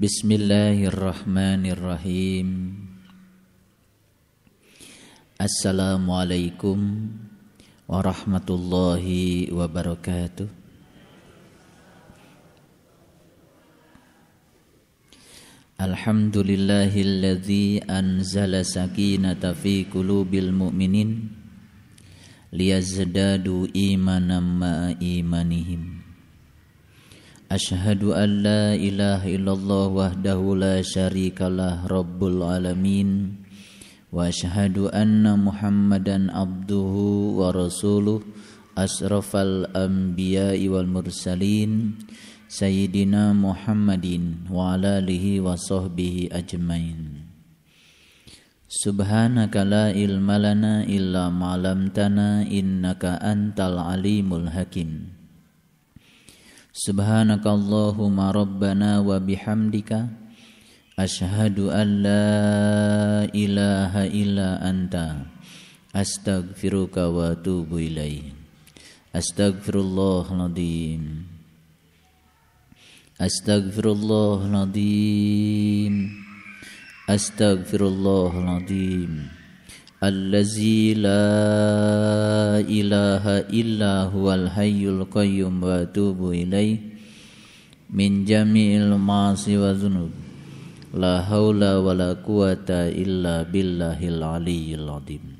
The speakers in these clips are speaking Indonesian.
Bismillahirrahmanirrahim. Assalamualaikum warahmatullahi wabarakatuh. Alhamdulillahilladzi anzala sakinata fi qulubil mu'minin liyazdadu imanan ma'a imanihim. Ashhadu an la ilaha illallah wahdahu la syarikalah rabbul alamin. Wa ashhadu anna muhammadan abduhu wa rasuluh asrafal anbiya'i wal mursalin Sayyidina Muhammadin wa ala alihi wa sahbihi ajmain. Subhanaka la ilma lana illa ma'lamtana innaka antal alimul hakim. Subhanaka Allahumma rabbana wa bihamdika. Ashhadu an la ilaha illa anta. Astaghfiruka wa atubu ilaih Astaghfirullahaladzim Illa huwal hayyul qayyum wa atubu ilaih Min jami'il ma'asi wa zunub La hawla wa la quwata illa billahil aliyyil azim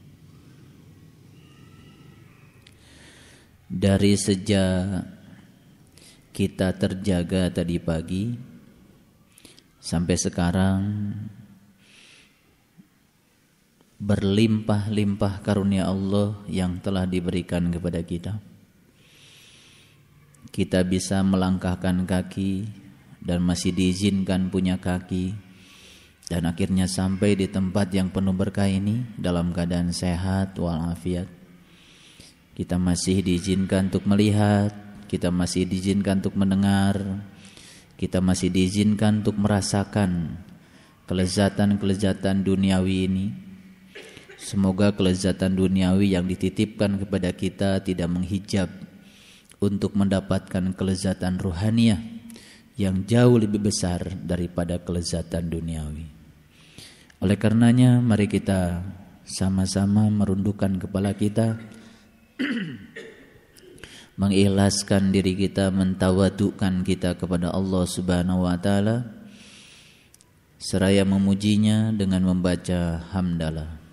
Dari sejak kita terjaga tadi pagi sampai sekarang berlimpah-limpah karunia Allah yang telah diberikan kepada kita. Kita bisa melangkahkan kaki dan masih diizinkan punya kaki dan akhirnya sampai di tempat yang penuh berkah ini dalam keadaan sehat walafiat. Kita masih diizinkan untuk melihat, kita masih diizinkan untuk mendengar, kita masih diizinkan untuk merasakan kelezatan-kelezatan duniawi ini. Semoga kelezatan duniawi yang dititipkan kepada kita tidak menghijab untuk mendapatkan kelezatan ruhaniah yang jauh lebih besar daripada kelezatan duniawi. Oleh karenanya mari kita sama-sama merundukkan kepala kita mengikhlaskan diri kita, mentawadukan kita kepada Allah Subhanahu wa taala seraya memujinya dengan membaca hamdalah.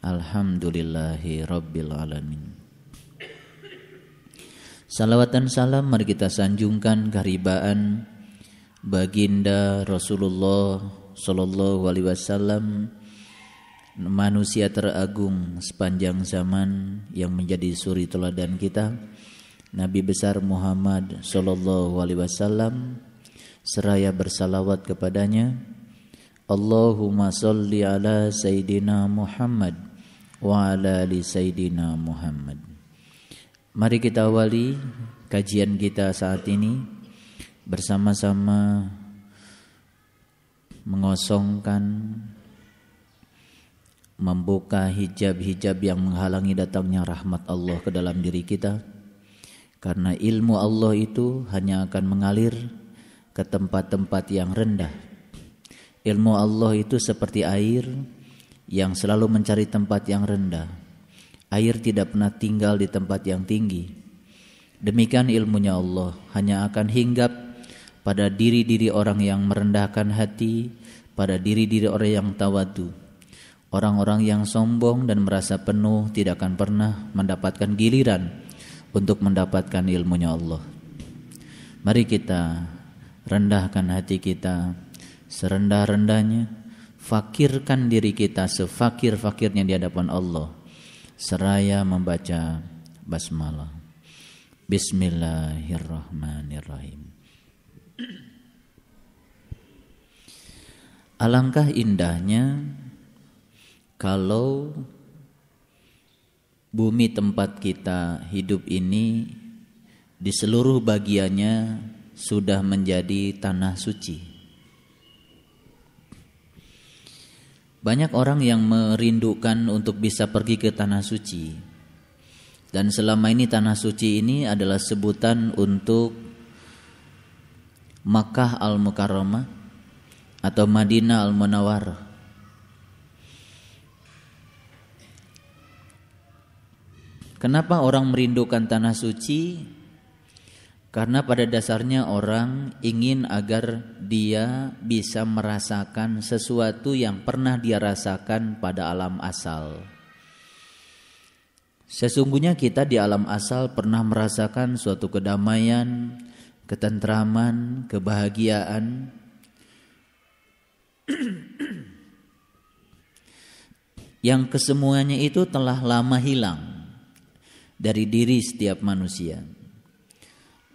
Alhamdulillahi rabbil alamin. Salawat dan salam mari kita sanjungkan keharibaan baginda Rasulullah sallallahu alaihi wasallam manusia teragung sepanjang zaman yang menjadi suri teladan kita Nabi besar Muhammad sallallahu alaihi wasallam seraya bersalawat kepadanya Allahumma salli ala sayyidina Muhammad wa ala ali sayyidina Muhammad Mari kita awali kajian kita saat ini bersama-sama mengosongkan membuka hijab-hijab yang menghalangi datangnya rahmat Allah ke dalam diri kita karena ilmu Allah itu hanya akan mengalir ke tempat-tempat yang rendah. Ilmu Allah itu seperti air yang selalu mencari tempat yang rendah. Air tidak pernah tinggal di tempat yang tinggi. Demikian ilmunya Allah hanya akan hinggap pada diri-diri orang yang merendahkan hati, pada diri-diri orang yang tawadu. Orang-orang yang sombong dan merasa penuh tidak akan pernah mendapatkan giliran untuk mendapatkan ilmunya Allah. Mari kita rendahkan hati kita serendah-rendahnya, fakirkan diri kita sefakir-fakirnya di hadapan Allah seraya membaca basmalah. Bismillahirrahmanirrahim. Alangkah indahnya kalau bumi tempat kita hidup ini di seluruh bagiannya sudah menjadi tanah suci. Banyak orang yang merindukan untuk bisa pergi ke tanah suci. Dan selama ini tanah suci ini adalah sebutan untuk Makkah Al-Mukarramah atau Madinah Al-Munawwarah. Kenapa orang merindukan tanah suci? Karena pada dasarnya orang ingin agar dia bisa merasakan sesuatu yang pernah dia rasakan pada alam asal. Sesungguhnya kita di alam asal pernah merasakan suatu kedamaian, ketentraman, kebahagiaan. yang kesemuanya itu telah lama hilang dari diri setiap manusia.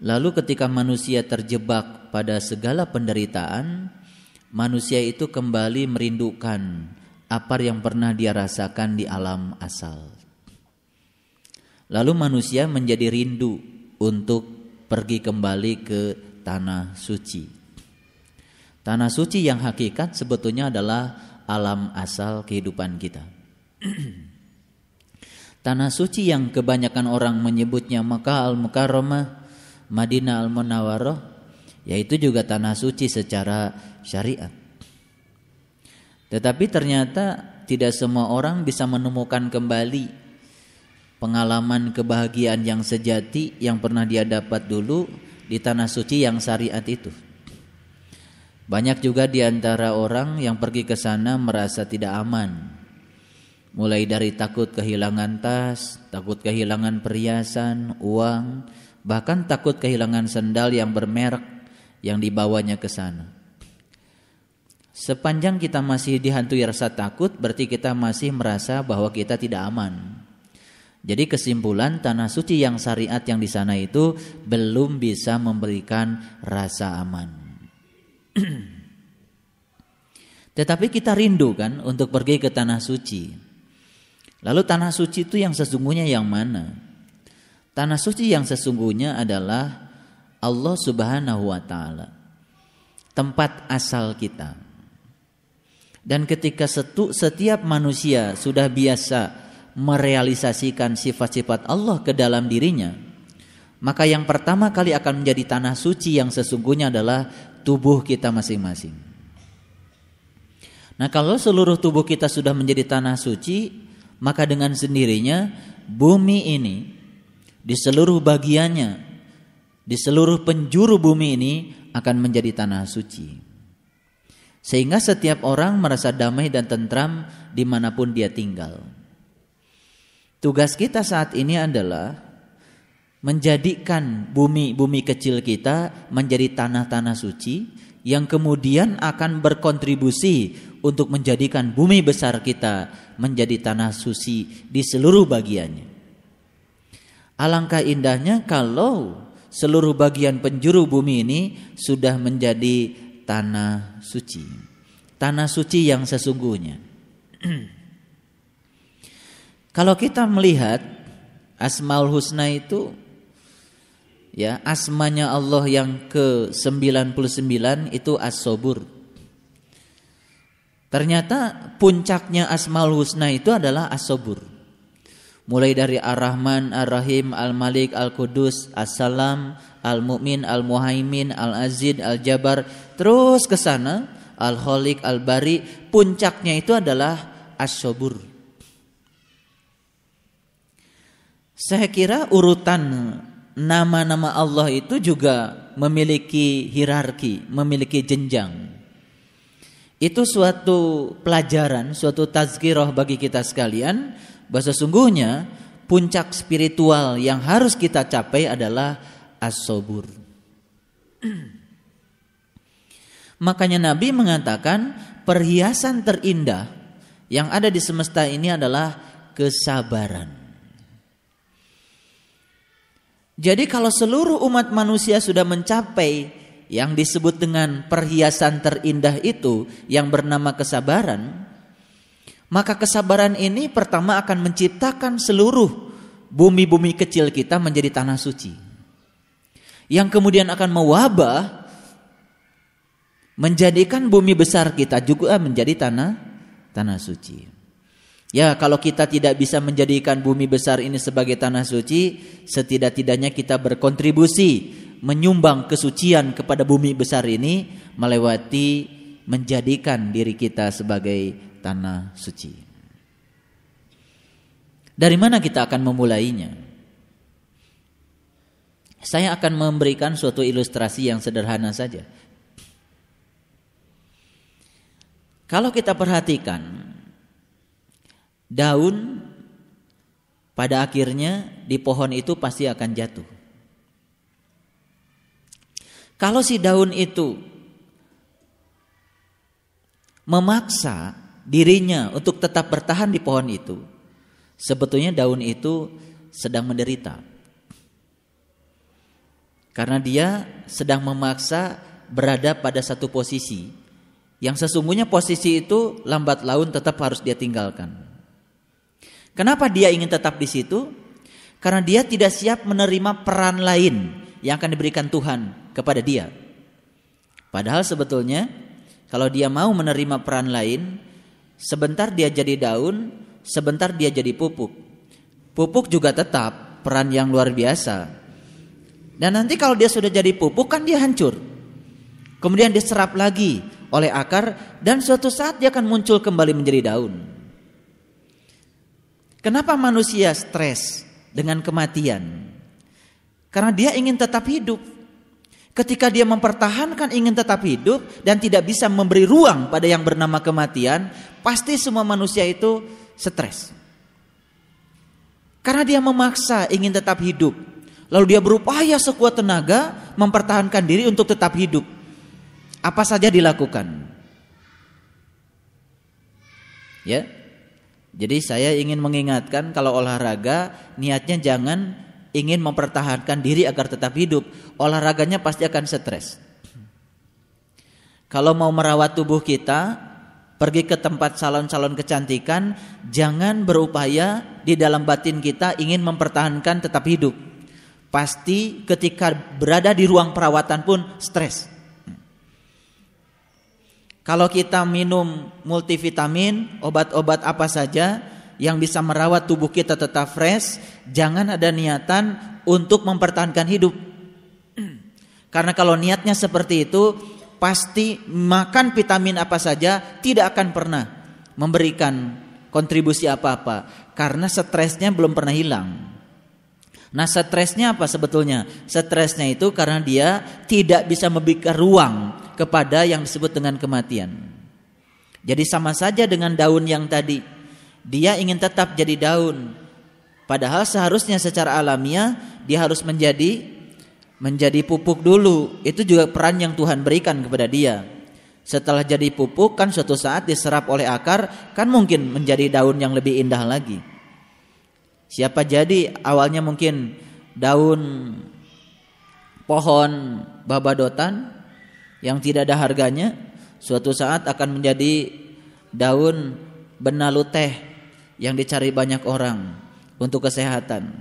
Lalu ketika manusia terjebak pada segala penderitaan, manusia itu kembali merindukan apa yang pernah dia rasakan di alam asal. Lalu manusia menjadi rindu untuk pergi kembali ke tanah suci. Tanah suci yang hakikat sebetulnya adalah alam asal kehidupan kita. Tanah suci yang kebanyakan orang menyebutnya Makkah al-Mukarramah, Madinah al-Munawwarah, yaitu juga tanah suci secara syariat. Tetapi ternyata tidak semua orang bisa menemukan kembali pengalaman kebahagiaan yang sejati yang pernah dia dapat dulu di tanah suci yang syariat itu. Banyak juga di antara orang yang pergi ke sana merasa tidak aman, Mulai dari takut kehilangan tas, takut kehilangan perhiasan, uang, bahkan takut kehilangan sendal yang bermerek yang dibawanya ke sana. Sepanjang kita masih dihantui rasa takut, berarti kita masih merasa bahwa kita tidak aman. Jadi kesimpulan tanah suci yang syariat yang di sana itu belum bisa memberikan rasa aman. Tetapi kita rindu kan untuk pergi ke tanah suci. Lalu tanah suci itu yang sesungguhnya yang mana? Tanah suci yang sesungguhnya adalah Allah Subhanahu wa taala. Tempat asal kita. Dan ketika setiap manusia sudah biasa merealisasikan sifat-sifat Allah ke dalam dirinya, maka yang pertama kali akan menjadi tanah suci yang sesungguhnya adalah tubuh kita masing-masing. Nah, kalau seluruh tubuh kita sudah menjadi tanah suci, maka dengan sendirinya bumi ini di seluruh bagiannya, di seluruh penjuru bumi ini akan menjadi tanah suci. Sehingga setiap orang merasa damai dan tentram di mana pun dia tinggal. Tugas kita saat ini adalah menjadikan bumi-bumi kecil kita menjadi tanah-tanah suci yang kemudian akan berkontribusi untuk menjadikan bumi besar kita menjadi tanah suci di seluruh bagiannya. Alangkah indahnya kalau seluruh bagian penjuru bumi ini sudah menjadi tanah suci. Tanah suci yang sesungguhnya. kalau kita melihat Asmaul Husna itu ya asmanya Allah yang ke-99 itu As-Sobur. Ternyata puncaknya Asmaul Husna itu adalah As-Sobur. Mulai dari Ar-Rahman, Ar-Rahim, Al-Malik, Al-Qudus, As-Salam, Al-Mu'min, Al-Muhaimin, Al-Azid, Al-Jabar, terus ke sana Al-Khaliq, Al-Bari, puncaknya itu adalah As-Sobur. Saya kira urutan nama-nama Allah itu juga memiliki hierarki, memiliki jenjang. Itu suatu pelajaran, suatu tazkirah bagi kita sekalian bahwa sesungguhnya puncak spiritual yang harus kita capai adalah as-sabur. Makanya Nabi mengatakan perhiasan terindah yang ada di semesta ini adalah kesabaran. Jadi kalau seluruh umat manusia sudah mencapai yang disebut dengan perhiasan terindah itu yang bernama kesabaran, maka kesabaran ini pertama akan menciptakan seluruh bumi-bumi kecil kita menjadi tanah suci. Yang kemudian akan mewabah menjadikan bumi besar kita juga menjadi tanah tanah suci. Ya, kalau kita tidak bisa menjadikan bumi besar ini sebagai tanah suci, setidak-tidaknya kita berkontribusi menyumbang kesucian kepada bumi besar ini melewati menjadikan diri kita sebagai tanah suci. Dari mana kita akan memulainya? Saya akan memberikan suatu ilustrasi yang sederhana saja. Kalau kita perhatikan daun pada akhirnya di pohon itu pasti akan jatuh. Kalau si daun itu memaksa dirinya untuk tetap bertahan di pohon itu, sebetulnya daun itu sedang menderita. Karena dia sedang memaksa berada pada satu posisi yang sesungguhnya posisi itu lambat laun tetap harus dia tinggalkan. Kenapa dia ingin tetap di situ? Karena dia tidak siap menerima peran lain yang akan diberikan Tuhan kepada dia. Padahal sebetulnya kalau dia mau menerima peran lain, sebentar dia jadi daun, sebentar dia jadi pupuk. Pupuk juga tetap peran yang luar biasa. Dan nanti kalau dia sudah jadi pupuk kan dia hancur. Kemudian diserap lagi oleh akar dan suatu saat dia akan muncul kembali menjadi daun. Kenapa manusia stres dengan kematian? Karena dia ingin tetap hidup. Ketika dia mempertahankan ingin tetap hidup dan tidak bisa memberi ruang pada yang bernama kematian, pasti semua manusia itu stres. Karena dia memaksa ingin tetap hidup. Lalu dia berupaya sekuat tenaga mempertahankan diri untuk tetap hidup. Apa saja dilakukan. Ya. Jadi saya ingin mengingatkan kalau olahraga niatnya jangan ingin mempertahankan diri agar tetap hidup, olahraganya pasti akan stres. Kalau mau merawat tubuh kita, pergi ke tempat salon-salon kecantikan, jangan berupaya di dalam batin kita ingin mempertahankan tetap hidup. Pasti ketika berada di ruang perawatan pun stres. Kalau kita minum multivitamin, obat-obat apa saja, yang bisa merawat tubuh kita tetap fresh, jangan ada niatan untuk mempertahankan hidup. Karena kalau niatnya seperti itu, pasti makan vitamin apa saja tidak akan pernah memberikan kontribusi apa-apa karena stresnya belum pernah hilang. Nah, stresnya apa sebetulnya? Stresnya itu karena dia tidak bisa memberikan ruang kepada yang disebut dengan kematian. Jadi sama saja dengan daun yang tadi dia ingin tetap jadi daun. Padahal seharusnya secara alamiah dia harus menjadi menjadi pupuk dulu. Itu juga peran yang Tuhan berikan kepada dia. Setelah jadi pupuk kan suatu saat diserap oleh akar kan mungkin menjadi daun yang lebih indah lagi. Siapa jadi awalnya mungkin daun pohon babadotan yang tidak ada harganya suatu saat akan menjadi daun benalu teh yang dicari banyak orang untuk kesehatan.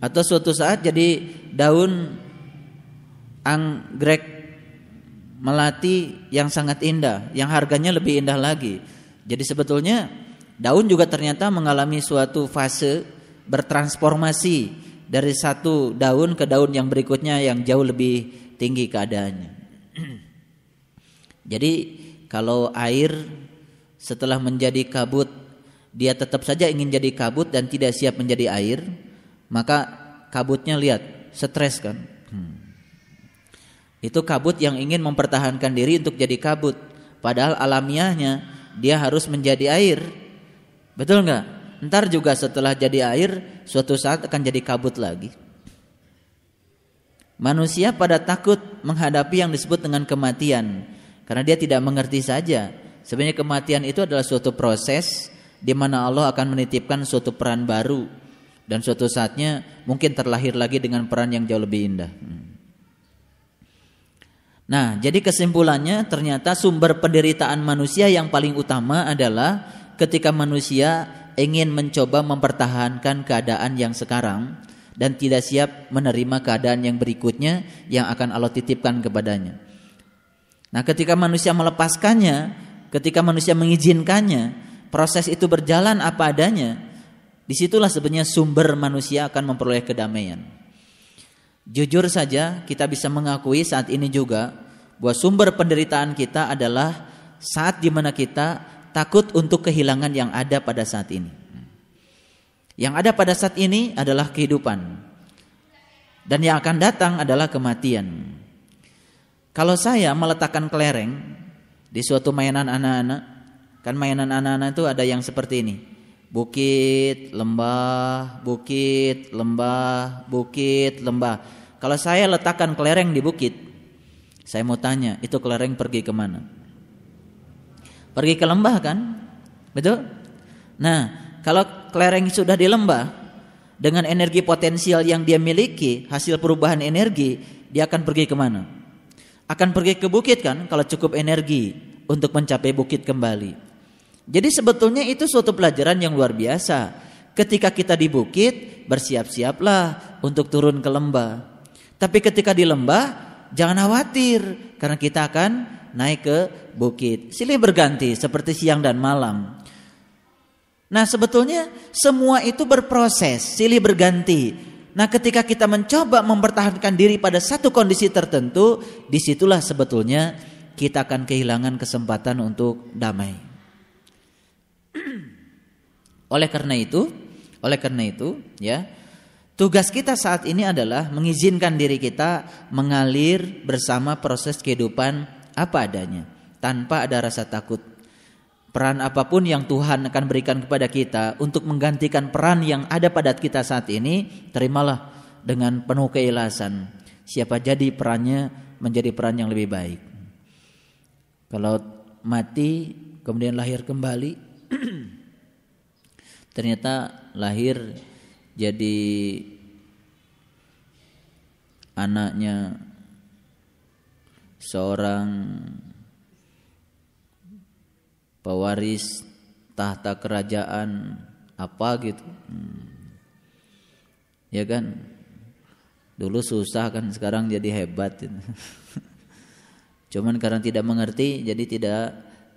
Atau suatu saat jadi daun anggrek melati yang sangat indah yang harganya lebih indah lagi. Jadi sebetulnya daun juga ternyata mengalami suatu fase bertransformasi dari satu daun ke daun yang berikutnya yang jauh lebih tinggi keadaannya. Jadi kalau air setelah menjadi kabut dia tetap saja ingin jadi kabut dan tidak siap menjadi air, maka kabutnya lihat stres kan. Hmm. Itu kabut yang ingin mempertahankan diri untuk jadi kabut, padahal alamiahnya dia harus menjadi air. Betul nggak? Ntar juga setelah jadi air, suatu saat akan jadi kabut lagi. Manusia pada takut menghadapi yang disebut dengan kematian karena dia tidak mengerti saja. Sebenarnya kematian itu adalah suatu proses di mana Allah akan menitipkan suatu peran baru dan suatu saatnya mungkin terlahir lagi dengan peran yang jauh lebih indah. Hmm. Nah, jadi kesimpulannya ternyata sumber penderitaan manusia yang paling utama adalah ketika manusia ingin mencoba mempertahankan keadaan yang sekarang dan tidak siap menerima keadaan yang berikutnya yang akan Allah titipkan kepadanya. Nah, ketika manusia melepaskannya, ketika manusia mengizinkannya, proses itu berjalan apa adanya, di situlah sebenarnya sumber manusia akan memperoleh kedamaian. Jujur saja kita bisa mengakui saat ini juga bahwa sumber penderitaan kita adalah saat di mana kita takut untuk kehilangan yang ada pada saat ini. Yang ada pada saat ini adalah kehidupan. Dan yang akan datang adalah kematian. Kalau saya meletakkan kelereng di suatu mainan anak-anak, kan mainan anak-anak itu ada yang seperti ini. Bukit, lembah, bukit, lembah, bukit, lembah. Kalau saya letakkan kelereng di bukit, saya mau tanya, itu kelereng pergi ke mana? Pergi ke lembah kan? Betul? Nah, kalau kelereng sudah di lembah, dengan energi potensial yang dia miliki, hasil perubahan energi, dia akan pergi ke mana? Akan pergi ke bukit kan, kalau cukup energi untuk mencapai bukit kembali. Jadi sebetulnya itu suatu pelajaran yang luar biasa. Ketika kita di bukit, bersiap-siaplah untuk turun ke lembah. Tapi ketika di lembah, jangan khawatir karena kita akan naik ke bukit. Silih berganti seperti siang dan malam. Nah, sebetulnya semua itu berproses, silih berganti. Nah, ketika kita mencoba mempertahankan diri pada satu kondisi tertentu, di situlah sebetulnya kita akan kehilangan kesempatan untuk damai. Oleh karena itu, oleh karena itu, ya, tugas kita saat ini adalah mengizinkan diri kita mengalir bersama proses kehidupan apa adanya, tanpa ada rasa takut. Peran apa pun yang Tuhan akan berikan kepada kita untuk menggantikan peran yang ada pada kita saat ini, terimalah dengan penuh keikhlasan. Siapa jadi perannya menjadi peran yang lebih baik. Kalau mati kemudian lahir kembali ternyata lahir jadi anaknya seorang pewaris tahta kerajaan apa gitu hmm. ya kan dulu susah kan sekarang jadi hebat gitu. cuman karena tidak mengerti jadi tidak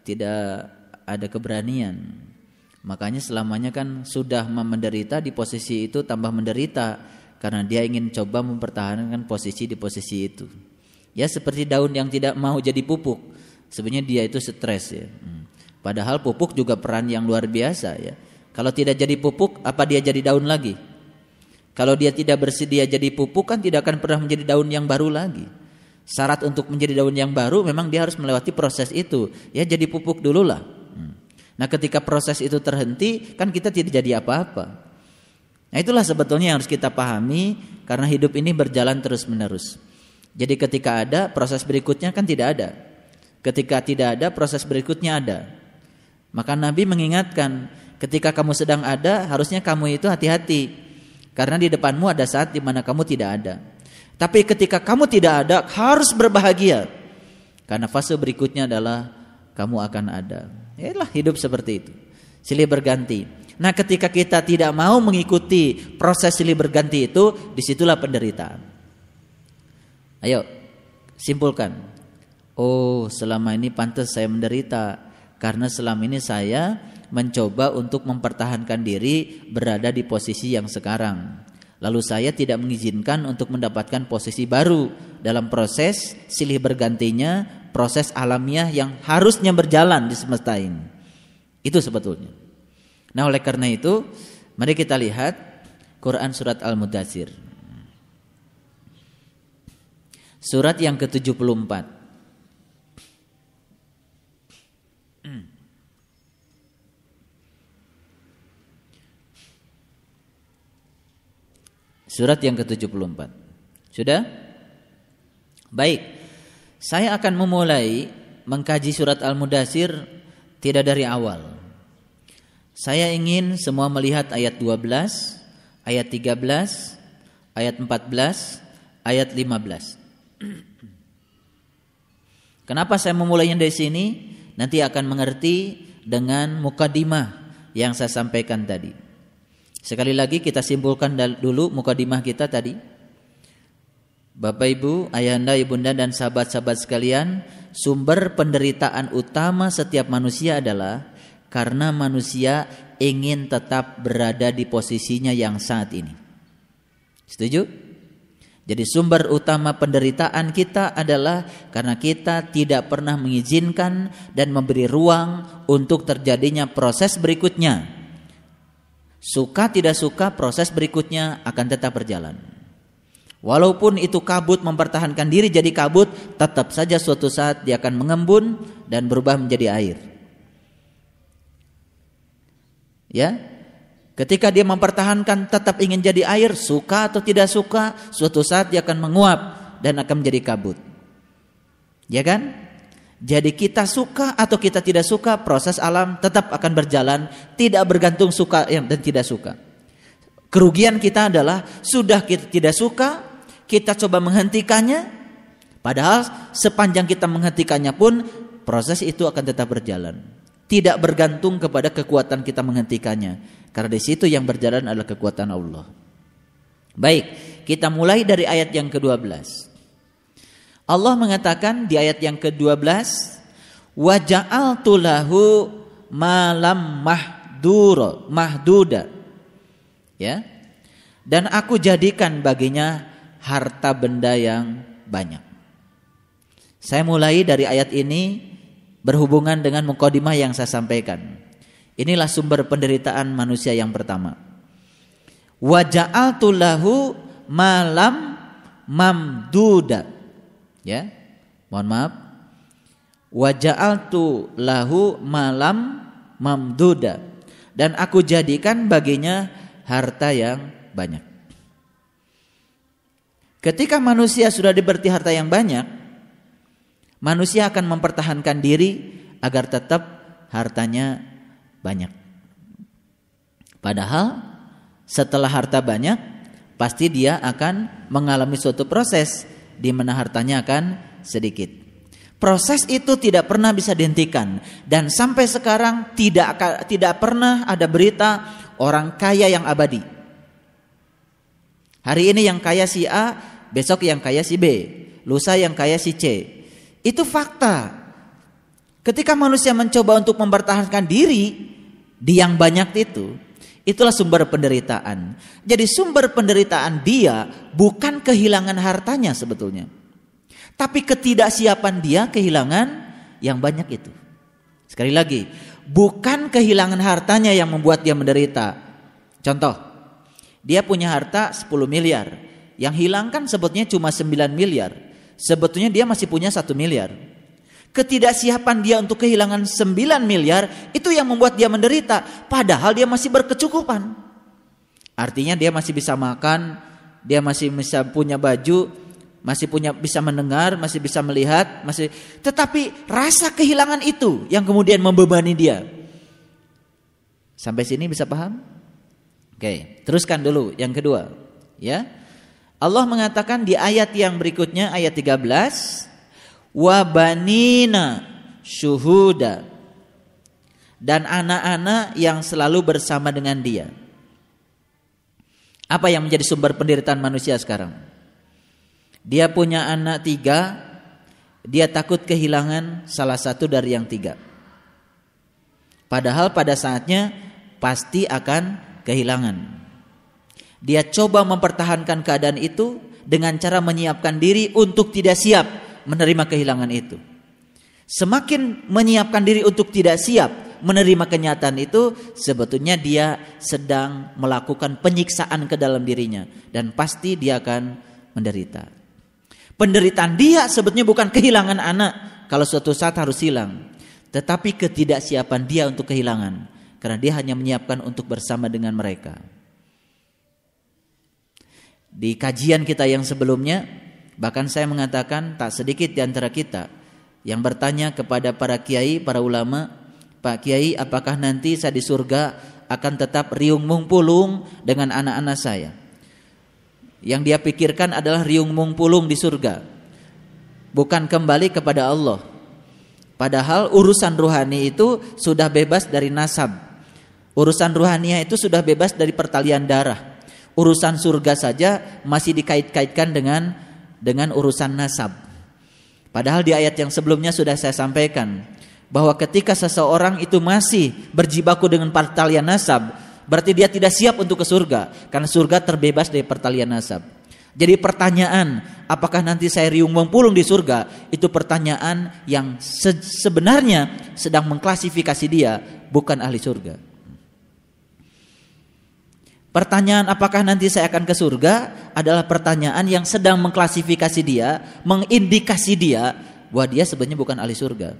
tidak ada keberanian Makanya selamanya kan sudah menderita di posisi itu tambah menderita karena dia ingin coba mempertahankan posisi di posisi itu. Ya seperti daun yang tidak mau jadi pupuk. Sebenarnya dia itu stres ya. Hmm. Padahal pupuk juga peran yang luar biasa ya. Kalau tidak jadi pupuk, apa dia jadi daun lagi? Kalau dia tidak bersedia jadi pupuk kan tidak akan pernah menjadi daun yang baru lagi. Syarat untuk menjadi daun yang baru memang dia harus melewati proses itu. Ya jadi pupuk dulu lah. Nah ketika proses itu terhenti kan kita tidak jadi apa-apa. Nah itulah sebetulnya yang harus kita pahami karena hidup ini berjalan terus menerus. Jadi ketika ada proses berikutnya kan tidak ada. Ketika tidak ada proses berikutnya ada. Maka Nabi mengingatkan ketika kamu sedang ada harusnya kamu itu hati-hati. Karena di depanmu ada saat di mana kamu tidak ada. Tapi ketika kamu tidak ada harus berbahagia. Karena fase berikutnya adalah kamu akan ada. Yalah hidup seperti itu. Silih berganti. Nah ketika kita tidak mau mengikuti proses silih berganti itu, di situlah penderitaan. Ayo, simpulkan. Oh selama ini pantas saya menderita. Karena selama ini saya mencoba untuk mempertahankan diri berada di posisi yang sekarang. Lalu saya tidak mengizinkan untuk mendapatkan posisi baru dalam proses silih bergantinya proses alamiah yang harusnya berjalan di semesta ini. Itu sebetulnya. Nah, oleh karena itu, mari kita lihat Quran surat Al-Mudathir. Surat yang ke-74. Surat yang ke-74. Sudah? Baik. Saya akan memulai mengkaji surat Al-Mudasir tidak dari awal. Saya ingin semua melihat ayat 12, ayat 13, ayat 14, ayat 15. Kenapa saya memulainya dari sini? Nanti akan mengerti dengan mukadimah yang saya sampaikan tadi. Sekali lagi kita simpulkan dulu mukadimah kita tadi. Bapak Ibu, Ayahanda, Ibunda dan sahabat-sahabat sekalian, sumber penderitaan utama setiap manusia adalah karena manusia ingin tetap berada di posisinya yang saat ini. Setuju? Jadi sumber utama penderitaan kita adalah karena kita tidak pernah mengizinkan dan memberi ruang untuk terjadinya proses berikutnya. Suka tidak suka proses berikutnya akan tetap berjalan. Walaupun itu kabut mempertahankan diri jadi kabut, tetap saja suatu saat dia akan mengembun dan berubah menjadi air. Ya, Ketika dia mempertahankan tetap ingin jadi air, suka atau tidak suka, suatu saat dia akan menguap dan akan menjadi kabut. Ya kan? Jadi kita suka atau kita tidak suka, proses alam tetap akan berjalan, tidak bergantung suka dan tidak suka. Kerugian kita adalah sudah kita tidak suka, kita coba menghentikannya, padahal sepanjang kita menghentikannya pun proses itu akan tetap berjalan. Tidak bergantung kepada kekuatan kita menghentikannya karena di situ yang berjalan adalah kekuatan Allah. Baik, kita mulai dari ayat yang ke-12. Allah mengatakan di ayat yang ke-12, "Wa lahu malam mahduda." Ya. Dan aku jadikan baginya harta benda yang banyak. Saya mulai dari ayat ini berhubungan dengan mukadimah yang saya sampaikan. Inilah sumber penderitaan manusia yang pertama. Wa ja'altu lahu malam mamduda. Ya. Mohon maaf. Wa ja'altu lahu malam mamduda. Dan aku jadikan baginya harta yang banyak. Ketika manusia sudah diberi harta yang banyak, manusia akan mempertahankan diri agar tetap hartanya banyak. Padahal setelah harta banyak pasti dia akan mengalami suatu proses di mana hartanya akan sedikit. Proses itu tidak pernah bisa dihentikan dan sampai sekarang tidak tidak pernah ada berita orang kaya yang abadi. Hari ini yang kaya si A, besok yang kaya si B, lusa yang kaya si C. Itu fakta. Ketika manusia mencoba untuk mempertahankan diri, di yang banyak itu, itulah sumber penderitaan. Jadi sumber penderitaan dia bukan kehilangan hartanya sebetulnya. Tapi ketidaksiapan dia kehilangan yang banyak itu. Sekali lagi, bukan kehilangan hartanya yang membuat dia menderita. Contoh, dia punya harta 10 miliar. Yang hilang kan sebetulnya cuma 9 miliar. Sebetulnya dia masih punya 1 miliar. Ketidaksiapan dia untuk kehilangan 9 miliar itu yang membuat dia menderita. Padahal dia masih berkecukupan. Artinya dia masih bisa makan dia masih bisa punya baju masih punya bisa mendengar masih bisa melihat masih. Tetapi rasa kehilangan itu yang kemudian membebani dia. Sampai sini bisa paham? Oke teruskan dulu yang kedua ya Allah mengatakan di ayat yang berikutnya ayat 13 wabanina syuhuda dan anak-anak yang selalu bersama dengan dia. Apa yang menjadi sumber penderitaan manusia sekarang? Dia punya anak tiga, dia takut kehilangan salah satu dari yang tiga. Padahal pada saatnya pasti akan kehilangan. Dia coba mempertahankan keadaan itu dengan cara menyiapkan diri untuk tidak siap menerima kehilangan itu. Semakin menyiapkan diri untuk tidak siap menerima kenyataan itu, sebetulnya dia sedang melakukan penyiksaan ke dalam dirinya dan pasti dia akan menderita. Penderitaan dia sebetulnya bukan kehilangan anak kalau suatu saat harus hilang, tetapi ketidaksiapan dia untuk kehilangan karena dia hanya menyiapkan untuk bersama dengan mereka. Di kajian kita yang sebelumnya Bahkan saya mengatakan tak sedikit di antara kita yang bertanya kepada para kiai, para ulama, Pak Kiai, apakah nanti saya di surga akan tetap riung mungpulung dengan anak-anak saya? Yang dia pikirkan adalah riung mungpulung di surga. Bukan kembali kepada Allah. Padahal urusan ruhani itu sudah bebas dari nasab. Urusan ruhania itu sudah bebas dari pertalian darah. Urusan surga saja masih dikait-kaitkan dengan dengan urusan nasab. Padahal di ayat yang sebelumnya sudah saya sampaikan bahwa ketika seseorang itu masih berjibaku dengan pertalian nasab, berarti dia tidak siap untuk ke surga karena surga terbebas dari pertalian nasab. Jadi pertanyaan, apakah nanti saya riung mempulung di surga? Itu pertanyaan yang se sebenarnya sedang mengklasifikasi dia bukan ahli surga. Pertanyaan apakah nanti saya akan ke surga adalah pertanyaan yang sedang mengklasifikasi dia, mengindikasi dia bahwa dia sebenarnya bukan ahli surga.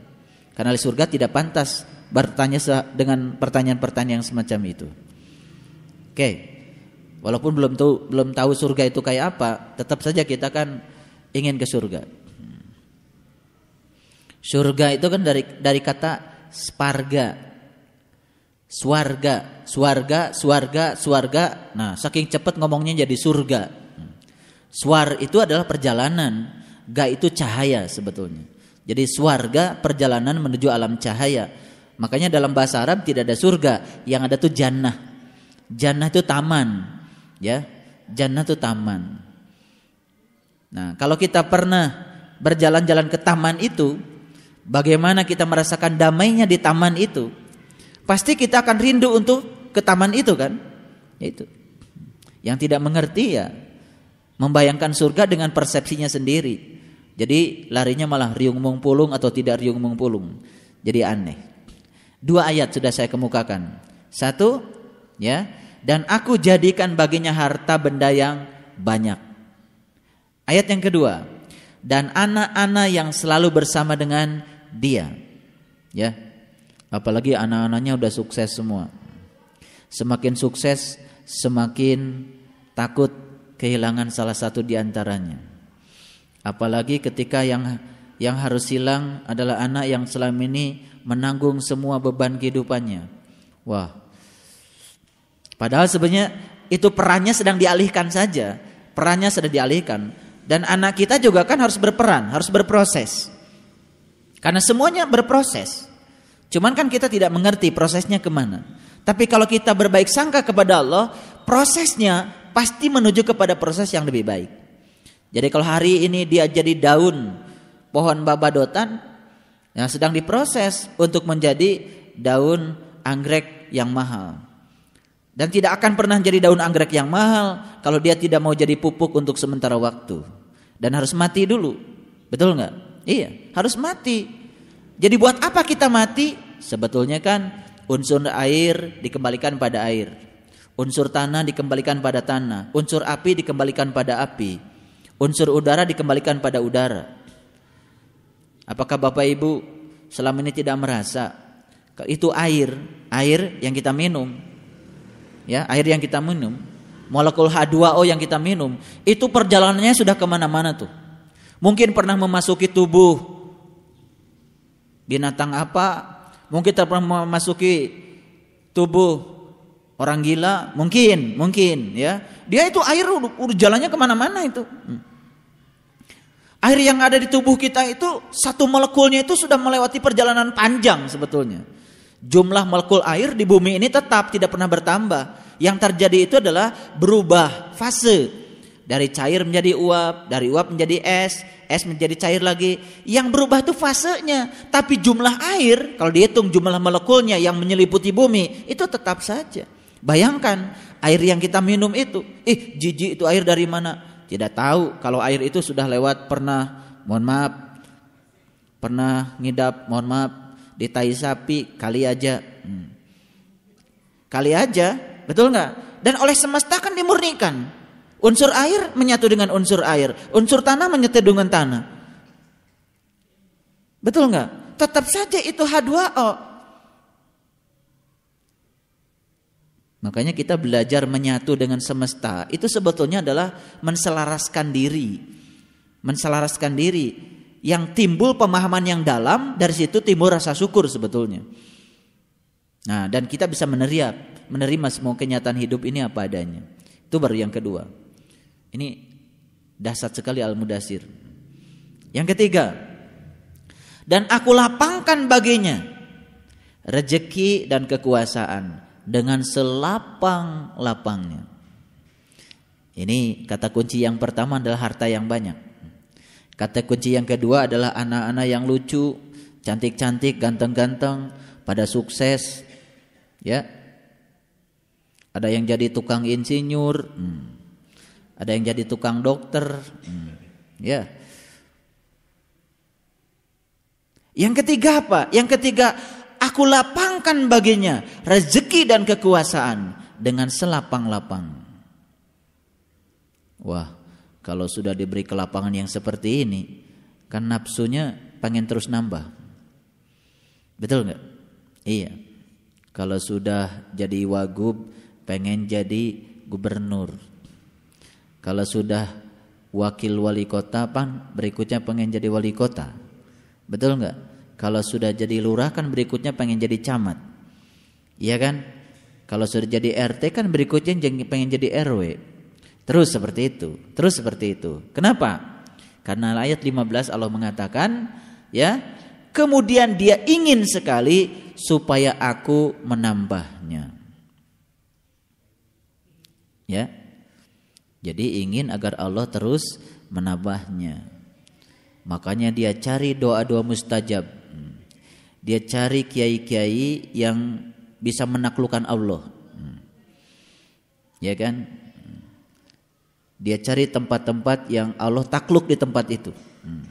Karena ahli surga tidak pantas bertanya dengan pertanyaan-pertanyaan semacam itu. Oke. Walaupun belum tahu belum tahu surga itu kayak apa, tetap saja kita kan ingin ke surga. Surga itu kan dari dari kata sparga. Swarga, swarga, swarga, swarga. Nah, saking cepat ngomongnya jadi surga. Swar itu adalah perjalanan, ga itu cahaya sebetulnya. Jadi swarga perjalanan menuju alam cahaya. Makanya dalam bahasa Arab tidak ada surga, yang ada tuh jannah. Jannah itu taman ya jannah itu taman nah kalau kita pernah berjalan-jalan ke taman itu bagaimana kita merasakan damainya di taman itu pasti kita akan rindu untuk ke taman itu kan itu yang tidak mengerti ya membayangkan surga dengan persepsinya sendiri jadi larinya malah riung mengpulung atau tidak riung mengpulung jadi aneh dua ayat sudah saya kemukakan satu ya dan aku jadikan baginya harta benda yang banyak. Ayat yang kedua, dan anak-anak yang selalu bersama dengan dia. Ya. Apalagi anak-anaknya udah sukses semua. Semakin sukses, semakin takut kehilangan salah satu di antaranya. Apalagi ketika yang yang harus hilang adalah anak yang selama ini menanggung semua beban kehidupannya. Wah, Padahal sebenarnya itu perannya sedang dialihkan saja. Perannya sedang dialihkan. Dan anak kita juga kan harus berperan, harus berproses. Karena semuanya berproses. Cuman kan kita tidak mengerti prosesnya ke mana. Tapi kalau kita berbaik sangka kepada Allah, prosesnya pasti menuju kepada proses yang lebih baik. Jadi kalau hari ini dia jadi daun pohon babadotan yang sedang diproses untuk menjadi daun anggrek yang mahal. Dan tidak akan pernah jadi daun anggrek yang mahal kalau dia tidak mau jadi pupuk untuk sementara waktu. Dan harus mati dulu. Betul nggak? Iya, harus mati. Jadi buat apa kita mati? Sebetulnya kan unsur air dikembalikan pada air. Unsur tanah dikembalikan pada tanah. Unsur api dikembalikan pada api. Unsur udara dikembalikan pada udara. Apakah Bapak Ibu selama ini tidak merasa itu air, air yang kita minum ya air yang kita minum, molekul H2O yang kita minum, itu perjalanannya sudah ke mana-mana tuh. Mungkin pernah memasuki tubuh binatang apa, mungkin pernah memasuki tubuh orang gila, mungkin, mungkin ya. Dia itu air udah jalannya ke mana-mana itu. Hmm. Air yang ada di tubuh kita itu satu molekulnya itu sudah melewati perjalanan panjang sebetulnya. Jumlah molekul air di bumi ini tetap tidak pernah bertambah. Yang terjadi itu adalah berubah fase dari cair menjadi uap, dari uap menjadi es, es menjadi cair lagi. Yang berubah itu fasenya, tapi jumlah air kalau dihitung jumlah molekulnya yang menyeliputi bumi itu tetap saja. Bayangkan air yang kita minum itu, ih jijik itu air dari mana? Tidak tahu kalau air itu sudah lewat pernah, mohon maaf, pernah ngidap, mohon maaf, di tai sapi kali aja hmm. kali aja betul nggak dan oleh semesta kan dimurnikan unsur air menyatu dengan unsur air unsur tanah menyatu dengan tanah betul nggak tetap saja itu H2O Makanya kita belajar menyatu dengan semesta itu sebetulnya adalah menselaraskan diri. Menselaraskan diri yang timbul pemahaman yang dalam dari situ timbul rasa syukur sebetulnya. Nah, dan kita bisa menerima menerima semua kenyataan hidup ini apa adanya. Itu baru yang kedua. Ini dasar sekali Al-Mudasir. Yang ketiga, dan aku lapangkan baginya rejeki dan kekuasaan dengan selapang-lapangnya. Ini kata kunci yang pertama adalah harta yang banyak. Kata kunci yang kedua adalah anak-anak yang lucu, cantik-cantik, ganteng-ganteng, pada sukses. Ya. Ada yang jadi tukang insinyur, hmm. Ada yang jadi tukang dokter. Hmm. Ya. Yang ketiga apa? Yang ketiga, aku lapangkan baginya rezeki dan kekuasaan dengan selapang-lapang. Wah, kalau sudah diberi kelapangan yang seperti ini, kan nafsunya pengen terus nambah. Betul nggak? Iya. Kalau sudah jadi wagub, pengen jadi gubernur. Kalau sudah wakil wali kota, pan berikutnya pengen jadi wali kota. Betul nggak? Kalau sudah jadi lurah kan berikutnya pengen jadi camat. Iya kan? Kalau sudah jadi RT kan berikutnya pengen jadi RW. Terus seperti itu, terus seperti itu. Kenapa? Karena ayat 15 Allah mengatakan, ya, kemudian dia ingin sekali supaya aku menambahnya. Ya. Jadi ingin agar Allah terus menambahnya. Makanya dia cari doa-doa mustajab. Dia cari kiai-kiai yang bisa menaklukkan Allah. Ya kan? Dia cari tempat-tempat yang Allah takluk di tempat itu. Hmm.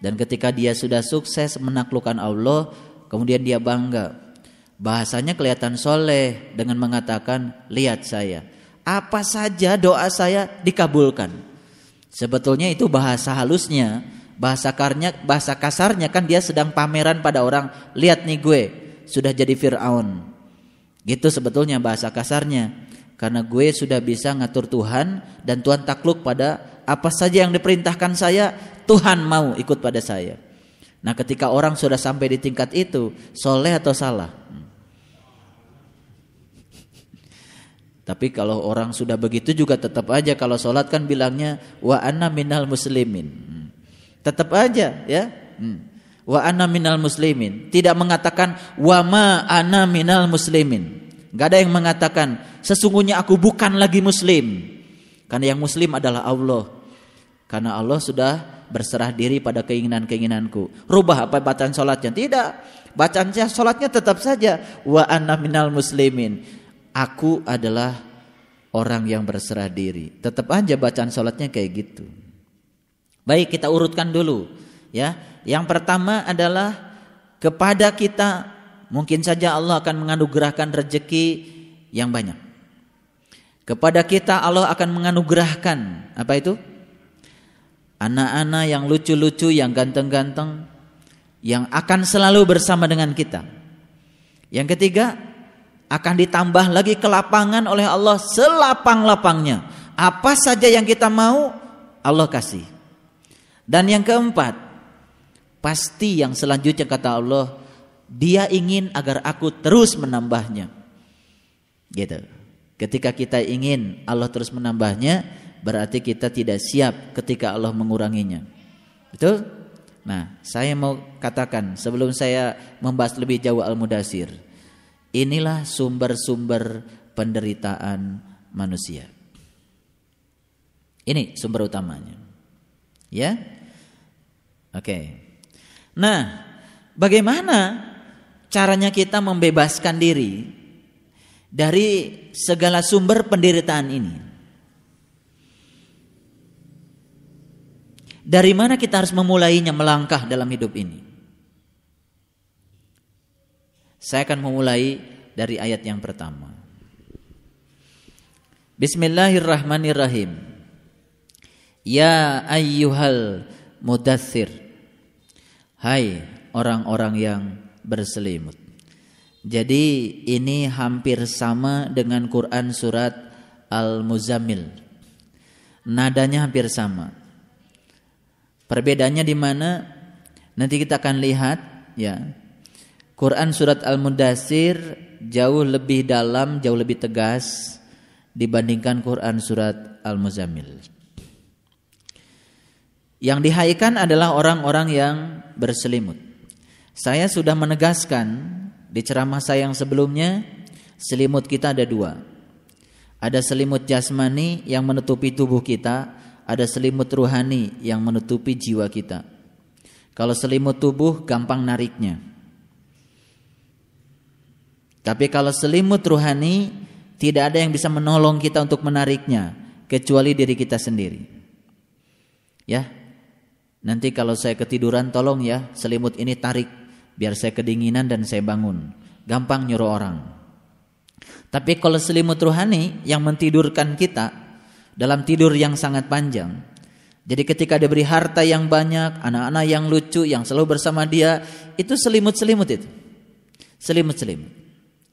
Dan ketika dia sudah sukses menaklukkan Allah, kemudian dia bangga. Bahasanya kelihatan soleh dengan mengatakan, lihat saya. Apa saja doa saya dikabulkan. Sebetulnya itu bahasa halusnya, bahasa karnya, bahasa kasarnya kan dia sedang pameran pada orang, lihat nih gue sudah jadi Fir'aun. Gitu sebetulnya bahasa kasarnya. Karena gue sudah bisa ngatur Tuhan dan Tuhan takluk pada apa saja yang diperintahkan saya, Tuhan mau ikut pada saya. Nah ketika orang sudah sampai di tingkat itu, soleh atau salah? Tapi kalau orang sudah begitu juga tetap aja kalau sholat kan bilangnya wa anna minal muslimin. Tetap aja ya. Hmm. Wa anna minal muslimin. Tidak mengatakan wa ma ana minal muslimin. Gak ada yang mengatakan sesungguhnya aku bukan lagi muslim. Karena yang muslim adalah Allah. Karena Allah sudah berserah diri pada keinginan-keinginanku. Rubah apa bacaan sholatnya? Tidak. Bacaan sholatnya tetap saja. Wa anna minal muslimin. Aku adalah orang yang berserah diri. Tetap aja bacaan sholatnya kayak gitu. Baik kita urutkan dulu. ya. Yang pertama adalah kepada kita mungkin saja Allah akan menganugerahkan rezeki yang banyak. Kepada kita Allah akan menganugerahkan apa itu? Anak-anak yang lucu-lucu, yang ganteng-ganteng yang akan selalu bersama dengan kita. Yang ketiga, akan ditambah lagi kelapangan oleh Allah selapang-lapangnya. Apa saja yang kita mau, Allah kasih. Dan yang keempat, pasti yang selanjutnya kata Allah, dia ingin agar aku terus menambahnya. Gitu. Ketika kita ingin Allah terus menambahnya, berarti kita tidak siap ketika Allah menguranginya. Betul? Nah, saya mau katakan sebelum saya membahas lebih jauh Al-Mudasir. Inilah sumber-sumber penderitaan manusia. Ini sumber utamanya. Ya? Oke. Nah, bagaimana caranya kita membebaskan diri dari segala sumber penderitaan ini. Dari mana kita harus memulainya melangkah dalam hidup ini? Saya akan memulai dari ayat yang pertama. Bismillahirrahmanirrahim. Ya ayyuhal mudathir. Hai orang-orang yang berselimut. Jadi ini hampir sama dengan Quran surat Al-Muzammil. Nadanya hampir sama. Perbedaannya di mana? Nanti kita akan lihat ya. Quran surat Al-Mudassir jauh lebih dalam, jauh lebih tegas dibandingkan Quran surat Al-Muzammil. Yang dihaikan adalah orang-orang yang berselimut. Saya sudah menegaskan di ceramah saya yang sebelumnya selimut kita ada dua. Ada selimut jasmani yang menutupi tubuh kita, ada selimut ruhani yang menutupi jiwa kita. Kalau selimut tubuh gampang nariknya. Tapi kalau selimut ruhani tidak ada yang bisa menolong kita untuk menariknya kecuali diri kita sendiri. Ya. Nanti kalau saya ketiduran tolong ya selimut ini tarik biar saya kedinginan dan saya bangun. Gampang nyuruh orang. Tapi kalau selimut rohani yang mentidurkan kita dalam tidur yang sangat panjang. Jadi ketika diberi harta yang banyak, anak-anak yang lucu yang selalu bersama dia, itu selimut-selimut itu. Selimut-selimut.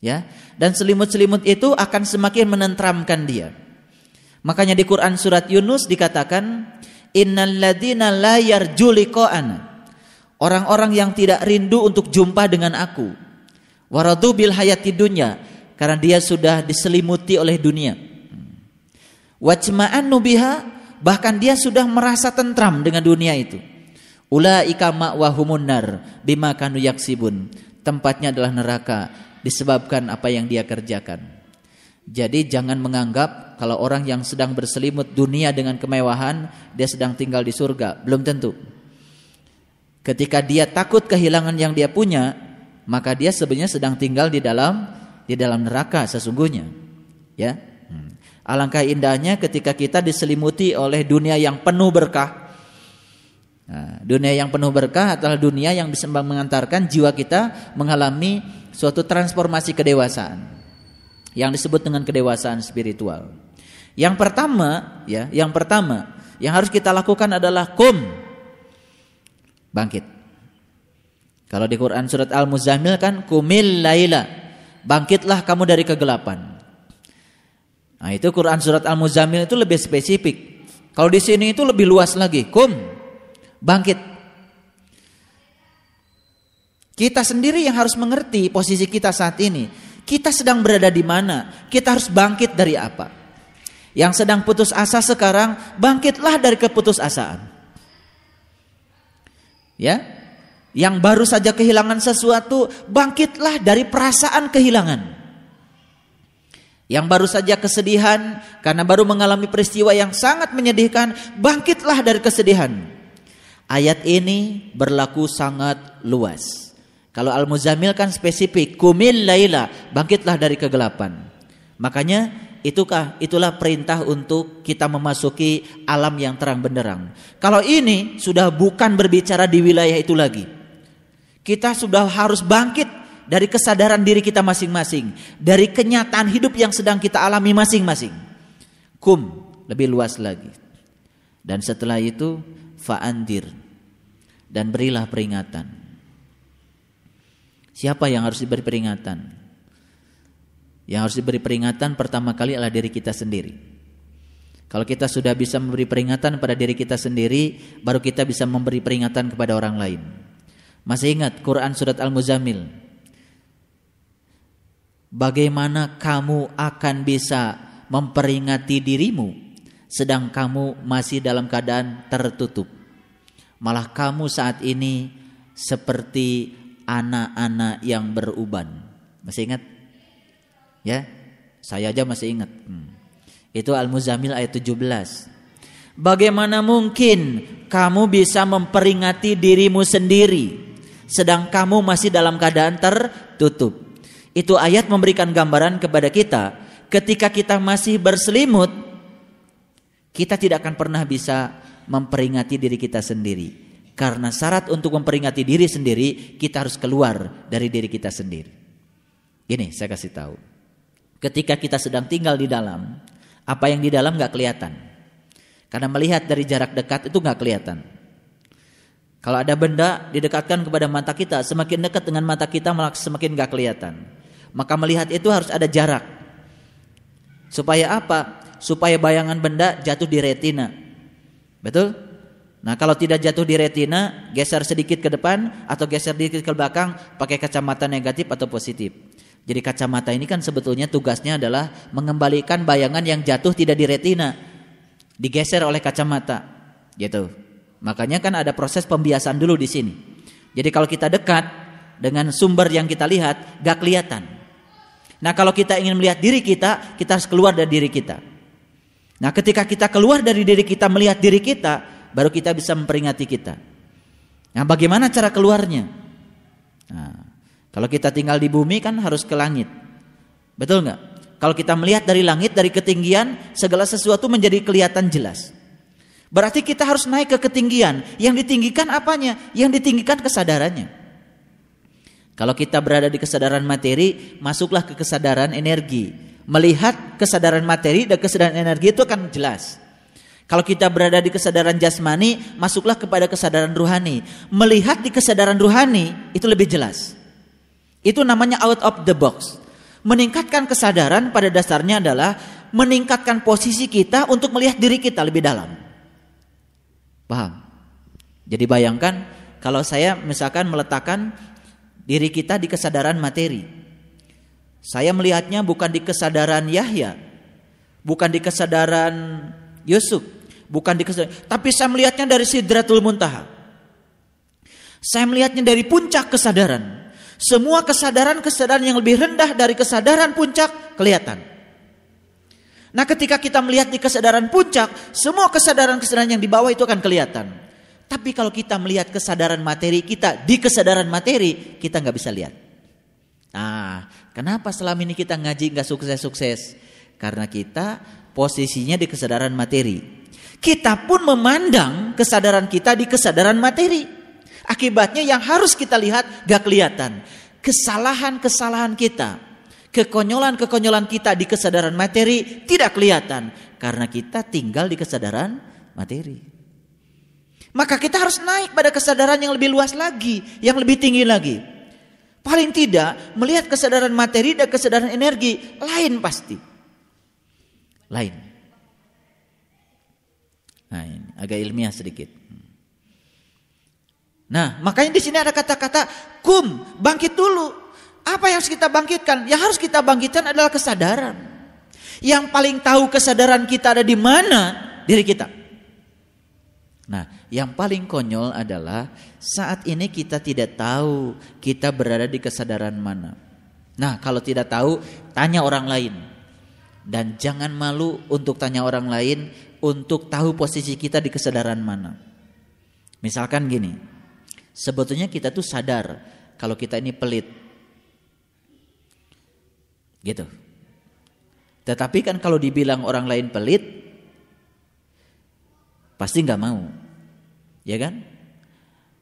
Ya. Dan selimut-selimut itu akan semakin menentramkan dia. Makanya di Quran surat Yunus dikatakan innalladzina la yarjuliqa'ana. Orang-orang yang tidak rindu untuk jumpa dengan aku. Waradu bil hayati dunya karena dia sudah diselimuti oleh dunia. Wajma'an nubiha bahkan dia sudah merasa tentram dengan dunia itu. Ulaika ma'wahumun nar bima kanu yaksibun. Tempatnya adalah neraka disebabkan apa yang dia kerjakan. Jadi jangan menganggap kalau orang yang sedang berselimut dunia dengan kemewahan dia sedang tinggal di surga, belum tentu. Ketika dia takut kehilangan yang dia punya, maka dia sebenarnya sedang tinggal di dalam di dalam neraka sesungguhnya. Ya. Hmm. Alangkah indahnya ketika kita diselimuti oleh dunia yang penuh berkah. Nah, dunia yang penuh berkah adalah dunia yang bisa mengantarkan jiwa kita mengalami suatu transformasi kedewasaan yang disebut dengan kedewasaan spiritual. Yang pertama, ya, yang pertama yang harus kita lakukan adalah kum bangkit. Kalau di Quran surat Al-Muzammil kan kumil laila. Bangkitlah kamu dari kegelapan. Nah, itu Quran surat Al-Muzammil itu lebih spesifik. Kalau di sini itu lebih luas lagi. Kum bangkit. Kita sendiri yang harus mengerti posisi kita saat ini. Kita sedang berada di mana? Kita harus bangkit dari apa? Yang sedang putus asa sekarang, bangkitlah dari keputusasaan. Ya. Yang baru saja kehilangan sesuatu, bangkitlah dari perasaan kehilangan. Yang baru saja kesedihan karena baru mengalami peristiwa yang sangat menyedihkan, bangkitlah dari kesedihan. Ayat ini berlaku sangat luas. Kalau Al-Muzammil kan spesifik, kumil laila, bangkitlah dari kegelapan. Makanya Itukah itulah perintah untuk kita memasuki alam yang terang benderang. Kalau ini sudah bukan berbicara di wilayah itu lagi. Kita sudah harus bangkit dari kesadaran diri kita masing-masing, dari kenyataan hidup yang sedang kita alami masing-masing. Kum lebih luas lagi. Dan setelah itu fa'andir dan berilah peringatan. Siapa yang harus diberi peringatan? Yang harus diberi peringatan pertama kali adalah diri kita sendiri. Kalau kita sudah bisa memberi peringatan pada diri kita sendiri, baru kita bisa memberi peringatan kepada orang lain. Masih ingat Quran surat Al-Muzammil? Bagaimana kamu akan bisa memperingati dirimu sedang kamu masih dalam keadaan tertutup? Malah kamu saat ini seperti anak-anak yang beruban. Masih ingat? Ya, saya aja masih ingat. Hmm. Itu Al-Muzammil ayat 17. Bagaimana mungkin kamu bisa memperingati dirimu sendiri sedang kamu masih dalam keadaan tertutup? Itu ayat memberikan gambaran kepada kita ketika kita masih berselimut kita tidak akan pernah bisa memperingati diri kita sendiri. Karena syarat untuk memperingati diri sendiri kita harus keluar dari diri kita sendiri. Ini saya kasih tahu. Ketika kita sedang tinggal di dalam, apa yang di dalam nggak kelihatan. Karena melihat dari jarak dekat itu nggak kelihatan. Kalau ada benda didekatkan kepada mata kita, semakin dekat dengan mata kita semakin nggak kelihatan. Maka melihat itu harus ada jarak. Supaya apa? Supaya bayangan benda jatuh di retina. Betul? Nah kalau tidak jatuh di retina, geser sedikit ke depan atau geser sedikit ke belakang, pakai kacamata negatif atau positif. Jadi kacamata ini kan sebetulnya tugasnya adalah mengembalikan bayangan yang jatuh tidak di retina, digeser oleh kacamata, gitu. Makanya kan ada proses pembiasan dulu di sini. Jadi kalau kita dekat dengan sumber yang kita lihat, gak kelihatan. Nah kalau kita ingin melihat diri kita, kita harus keluar dari diri kita. Nah ketika kita keluar dari diri kita melihat diri kita, baru kita bisa memperingati kita. Nah bagaimana cara keluarnya? Nah, kalau kita tinggal di bumi kan harus ke langit. Betul nggak? Kalau kita melihat dari langit, dari ketinggian, segala sesuatu menjadi kelihatan jelas. Berarti kita harus naik ke ketinggian. Yang ditinggikan apanya? Yang ditinggikan kesadarannya. Kalau kita berada di kesadaran materi, masuklah ke kesadaran energi. Melihat kesadaran materi dan kesadaran energi itu akan jelas. Kalau kita berada di kesadaran jasmani, masuklah kepada kesadaran ruhani. Melihat di kesadaran ruhani itu lebih jelas. Itu namanya out of the box. Meningkatkan kesadaran pada dasarnya adalah meningkatkan posisi kita untuk melihat diri kita lebih dalam. Paham? Jadi bayangkan kalau saya misalkan meletakkan diri kita di kesadaran materi. Saya melihatnya bukan di kesadaran Yahya, bukan di kesadaran Yusuf, bukan di kesadaran, tapi saya melihatnya dari Sidratul Muntaha. Saya melihatnya dari puncak kesadaran. Semua kesadaran-kesadaran yang lebih rendah dari kesadaran puncak kelihatan. Nah ketika kita melihat di kesadaran puncak, semua kesadaran-kesadaran yang di bawah itu akan kelihatan. Tapi kalau kita melihat kesadaran materi kita di kesadaran materi, kita nggak bisa lihat. Nah, kenapa selama ini kita ngaji nggak sukses-sukses? Karena kita posisinya di kesadaran materi. Kita pun memandang kesadaran kita di kesadaran materi. Akibatnya yang harus kita lihat gak kelihatan. Kesalahan-kesalahan kita, kekonyolan-kekonyolan kita di kesadaran materi tidak kelihatan karena kita tinggal di kesadaran materi. Maka kita harus naik pada kesadaran yang lebih luas lagi, yang lebih tinggi lagi. Paling tidak melihat kesadaran materi dan kesadaran energi lain pasti. Lain. Nah, ini agak ilmiah sedikit. Nah, makanya di sini ada kata-kata kum, bangkit dulu. Apa yang harus kita bangkitkan? Yang harus kita bangkitkan adalah kesadaran. Yang paling tahu kesadaran kita ada di mana? Diri kita. Nah, yang paling konyol adalah saat ini kita tidak tahu kita berada di kesadaran mana. Nah, kalau tidak tahu, tanya orang lain. Dan jangan malu untuk tanya orang lain untuk tahu posisi kita di kesadaran mana. Misalkan gini, Sebetulnya kita tuh sadar kalau kita ini pelit. Gitu. Tetapi kan kalau dibilang orang lain pelit, pasti nggak mau. Ya kan?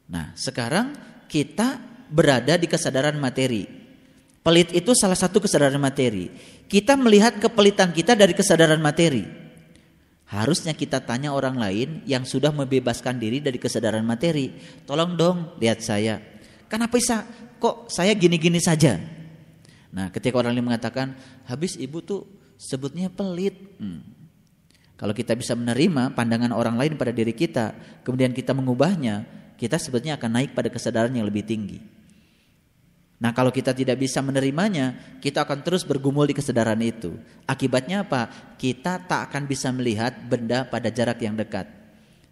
Nah, sekarang kita berada di kesadaran materi. Pelit itu salah satu kesadaran materi. Kita melihat kepelitan kita dari kesadaran materi. Harusnya kita tanya orang lain yang sudah membebaskan diri dari kesadaran materi. Tolong dong lihat saya. Kenapa bisa? Kok saya gini-gini saja? Nah ketika orang lain mengatakan, habis ibu tuh sebutnya pelit. Hmm. Kalau kita bisa menerima pandangan orang lain pada diri kita, kemudian kita mengubahnya, kita sebetulnya akan naik pada kesadaran yang lebih tinggi. Nah kalau kita tidak bisa menerimanya, kita akan terus bergumul di kesadaran itu. Akibatnya apa? Kita tak akan bisa melihat benda pada jarak yang dekat.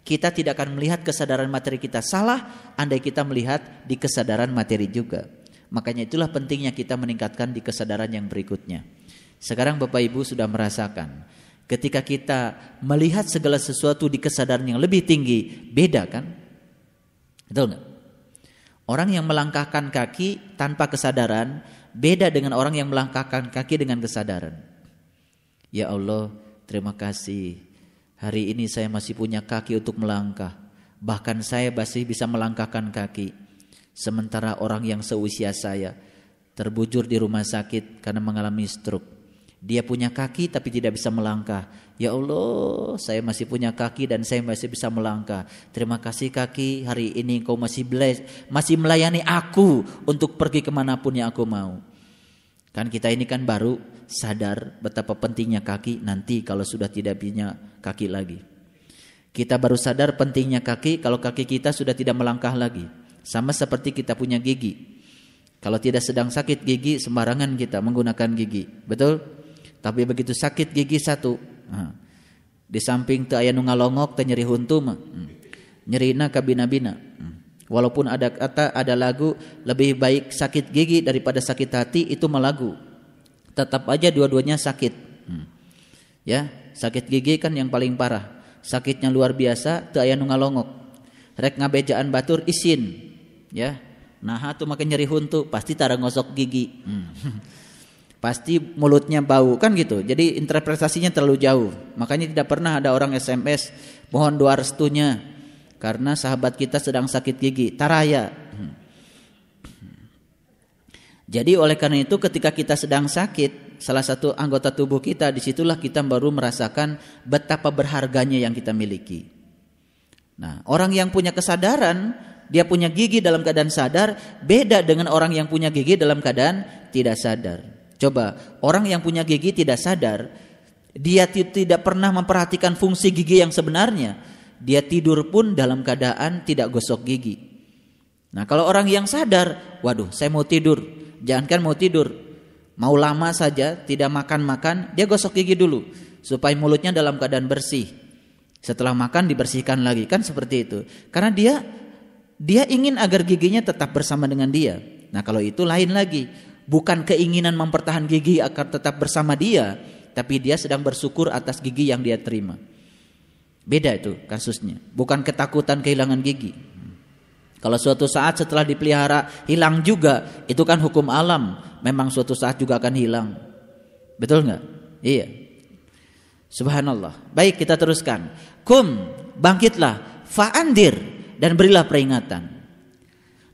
Kita tidak akan melihat kesadaran materi kita salah, andai kita melihat di kesadaran materi juga. Makanya itulah pentingnya kita meningkatkan di kesadaran yang berikutnya. Sekarang Bapak Ibu sudah merasakan, ketika kita melihat segala sesuatu di kesadaran yang lebih tinggi, beda kan? Betul nggak? Orang yang melangkahkan kaki tanpa kesadaran beda dengan orang yang melangkahkan kaki dengan kesadaran. Ya Allah, terima kasih. Hari ini saya masih punya kaki untuk melangkah. Bahkan saya masih bisa melangkahkan kaki. Sementara orang yang seusia saya terbujur di rumah sakit karena mengalami stroke. Dia punya kaki tapi tidak bisa melangkah. Ya Allah, saya masih punya kaki dan saya masih bisa melangkah. Terima kasih kaki, hari ini kau masih bless, masih melayani aku untuk pergi ke mana pun yang aku mau. Kan kita ini kan baru sadar betapa pentingnya kaki nanti kalau sudah tidak punya kaki lagi. Kita baru sadar pentingnya kaki kalau kaki kita sudah tidak melangkah lagi. Sama seperti kita punya gigi. Kalau tidak sedang sakit gigi, sembarangan kita menggunakan gigi. Betul? Tapi begitu sakit gigi satu, di samping tu ayah nungalongok te nyeri huntum, hmm. nyerina kabina-bina. Hmm. Walaupun ada kata ada lagu lebih baik sakit gigi daripada sakit hati itu melagu. Tetap aja dua-duanya sakit. Hmm. Ya, sakit gigi kan yang paling parah. Sakitnya luar biasa tu ayah nungalongok. Rek ngabejaan batur isin. Ya. Nah, tuh makin nyeri huntu pasti tara ngosok gigi. pasti mulutnya bau kan gitu. Jadi interpretasinya terlalu jauh. Makanya tidak pernah ada orang SMS mohon doa restunya karena sahabat kita sedang sakit gigi. Taraya. Jadi oleh karena itu ketika kita sedang sakit, salah satu anggota tubuh kita di situlah kita baru merasakan betapa berharganya yang kita miliki. Nah, orang yang punya kesadaran, dia punya gigi dalam keadaan sadar, beda dengan orang yang punya gigi dalam keadaan tidak sadar. Coba, orang yang punya gigi tidak sadar, dia tidak pernah memperhatikan fungsi gigi yang sebenarnya. Dia tidur pun dalam keadaan tidak gosok gigi. Nah, kalau orang yang sadar, waduh, saya mau tidur. Jangankan mau tidur, mau lama saja tidak makan-makan, dia gosok gigi dulu supaya mulutnya dalam keadaan bersih. Setelah makan dibersihkan lagi kan seperti itu. Karena dia dia ingin agar giginya tetap bersama dengan dia. Nah, kalau itu lain lagi. Bukan keinginan mempertahan gigi agar tetap bersama dia, tapi dia sedang bersyukur atas gigi yang dia terima. Beda itu kasusnya. Bukan ketakutan kehilangan gigi. Kalau suatu saat setelah dipelihara hilang juga, itu kan hukum alam. Memang suatu saat juga akan hilang. Betul nggak? Iya. Subhanallah. Baik kita teruskan. Kum bangkitlah fa'andir dan berilah peringatan.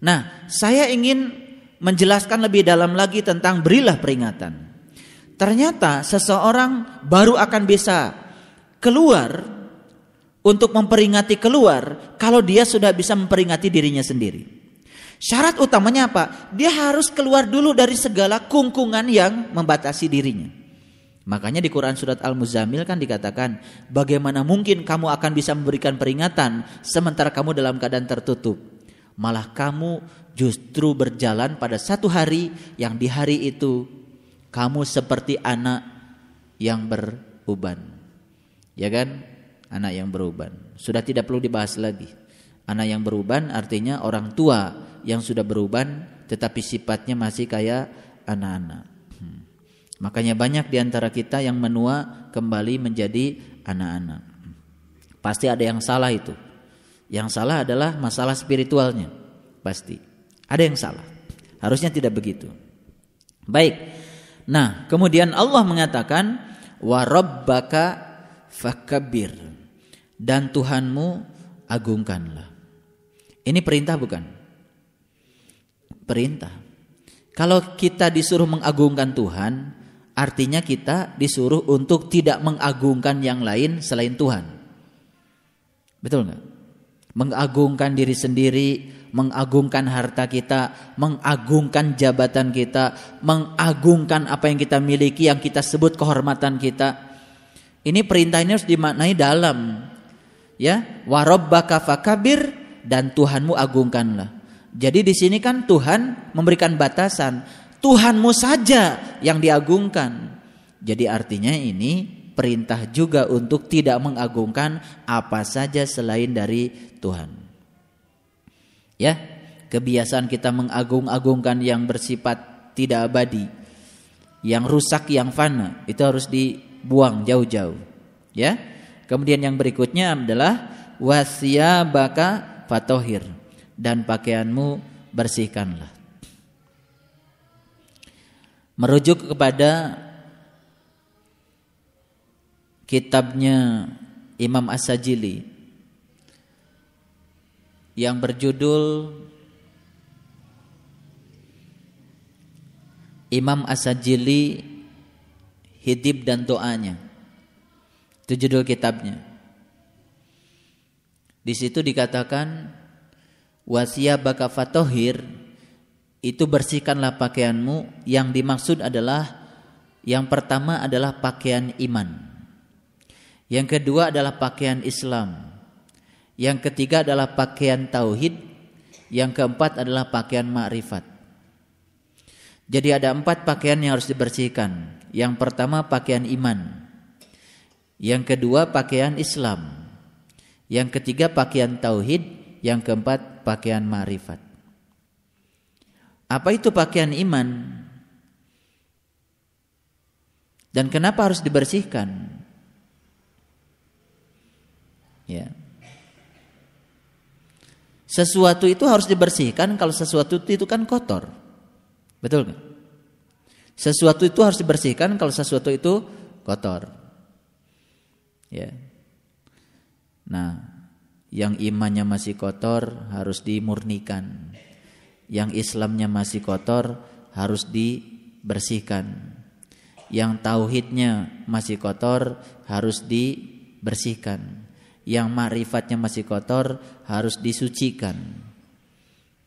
Nah, saya ingin menjelaskan lebih dalam lagi tentang berilah peringatan. Ternyata seseorang baru akan bisa keluar untuk memperingati keluar kalau dia sudah bisa memperingati dirinya sendiri. Syarat utamanya apa? Dia harus keluar dulu dari segala kungkungan yang membatasi dirinya. Makanya di Quran surat Al-Muzammil kan dikatakan, bagaimana mungkin kamu akan bisa memberikan peringatan sementara kamu dalam keadaan tertutup. Malah kamu justru berjalan pada satu hari yang di hari itu kamu seperti anak yang beruban. Ya kan? Anak yang beruban. Sudah tidak perlu dibahas lagi. Anak yang beruban artinya orang tua yang sudah beruban tetapi sifatnya masih kayak anak-anak. Makanya banyak di antara kita yang menua kembali menjadi anak-anak. Pasti ada yang salah itu. Yang salah adalah masalah spiritualnya. Pasti. Ada yang salah. Harusnya tidak begitu. Baik. Nah, kemudian Allah mengatakan wa rabbaka dan Tuhanmu agungkanlah. Ini perintah bukan? Perintah. Kalau kita disuruh mengagungkan Tuhan, Artinya kita disuruh untuk tidak mengagungkan yang lain selain Tuhan. Betul nggak? Mengagungkan diri sendiri, mengagungkan harta kita, mengagungkan jabatan kita, mengagungkan apa yang kita miliki, yang kita sebut kehormatan kita. Ini perintah ini harus dimaknai dalam. Ya, warabbaka fakabir dan Tuhanmu agungkanlah. Jadi di sini kan Tuhan memberikan batasan Tuhanmu saja yang diagungkan. Jadi artinya ini perintah juga untuk tidak mengagungkan apa saja selain dari Tuhan. Ya, kebiasaan kita mengagung-agungkan yang bersifat tidak abadi, yang rusak, yang fana, itu harus dibuang jauh-jauh. Ya. Kemudian yang berikutnya adalah baka fatohir dan pakaianmu bersihkanlah merujuk kepada kitabnya Imam As-Sajili yang berjudul Imam As-Sajili Hidib dan Doanya. Itu judul kitabnya. Di situ dikatakan wasiyabaka fatohir itu bersihkanlah pakaianmu yang dimaksud adalah yang pertama adalah pakaian iman yang kedua adalah pakaian Islam yang ketiga adalah pakaian tauhid. Yang keempat adalah pakaian ma'rifat jadi ada empat pakaian yang harus dibersihkan. Yang pertama pakaian iman. Yang kedua pakaian Islam. Yang ketiga pakaian tauhid. Yang keempat pakaian ma'rifat apa itu pakaian iman? Dan kenapa harus dibersihkan? Ya. Sesuatu itu harus dibersihkan kalau sesuatu itu kan kotor. Betul nggak? Sesuatu itu harus dibersihkan kalau sesuatu itu kotor. Ya. Nah, yang imannya masih kotor harus dimurnikan. Yang Islamnya masih kotor harus dibersihkan. Yang tauhidnya masih kotor harus dibersihkan. Yang makrifatnya masih kotor harus disucikan.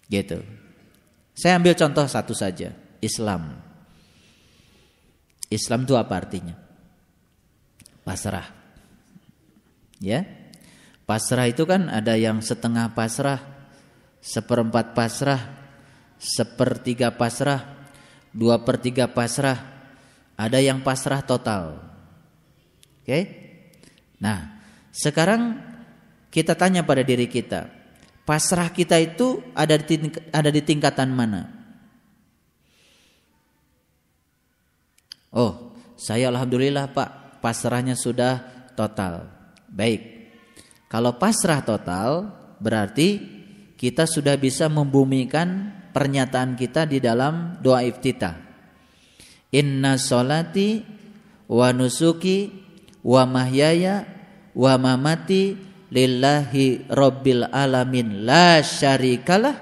Gitu. Saya ambil contoh satu saja, Islam. Islam itu apa artinya? Pasrah. Ya. Pasrah itu kan ada yang setengah pasrah, seperempat pasrah, sepertiga pasrah, dua per tiga pasrah, ada yang pasrah total. Oke? Nah, sekarang kita tanya pada diri kita, pasrah kita itu ada di ada di tingkatan mana? Oh, saya alhamdulillah Pak, pasrahnya sudah total. Baik. Kalau pasrah total berarti kita sudah bisa membumikan pernyataan kita di dalam doa iftitah. Inna solati wa nusuki wa mahyaya wa mamati lillahi rabbil alamin la syarikalah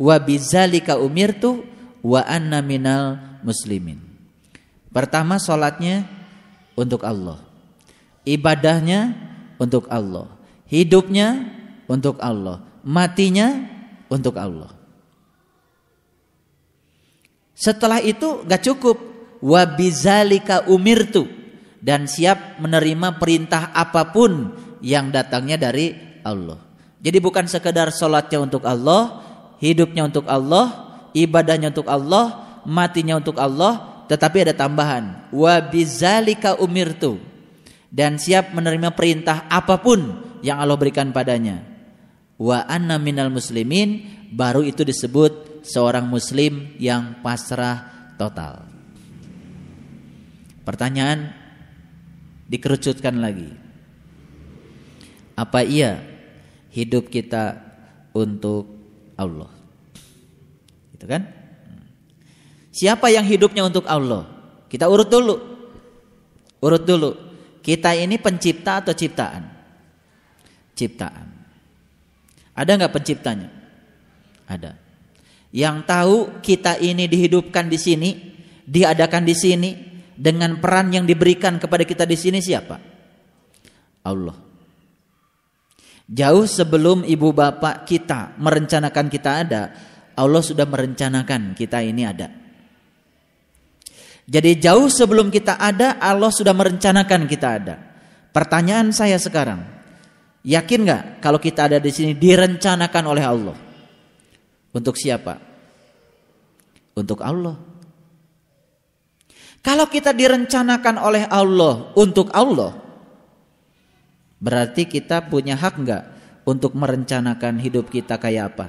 wa bizalika umirtu wa anna minal muslimin. Pertama sholatnya untuk Allah. Ibadahnya untuk Allah. Hidupnya untuk Allah. Matinya untuk Allah. Setelah itu gak cukup. Wabizalika umirtu. Dan siap menerima perintah apa pun yang datangnya dari Allah. Jadi bukan sekedar sholatnya untuk Allah, hidupnya untuk Allah, ibadahnya untuk Allah, matinya untuk Allah, tetapi ada tambahan, wa bizalika umirtu. Dan siap menerima perintah apa pun yang Allah berikan padanya. Wa anna minal muslimin, baru itu disebut seorang muslim yang pasrah total. Pertanyaan dikerucutkan lagi. Apa iya hidup kita untuk Allah? Gitu kan? Siapa yang hidupnya untuk Allah? Kita urut dulu. Urut dulu. Kita ini pencipta atau ciptaan? Ciptaan. Ada nggak penciptanya? Ada. Yang tahu kita ini dihidupkan di sini, diadakan di sini dengan peran yang diberikan kepada kita di sini siapa? Allah. Jauh sebelum ibu bapak kita merencanakan kita ada, Allah sudah merencanakan kita ini ada. Jadi jauh sebelum kita ada Allah sudah merencanakan kita ada. Pertanyaan saya sekarang, yakin nggak kalau kita ada di sini direncanakan oleh Allah? Untuk siapa? Untuk Allah. Kalau kita direncanakan oleh Allah untuk Allah, berarti kita punya hak nggak untuk merencanakan hidup kita kayak apa?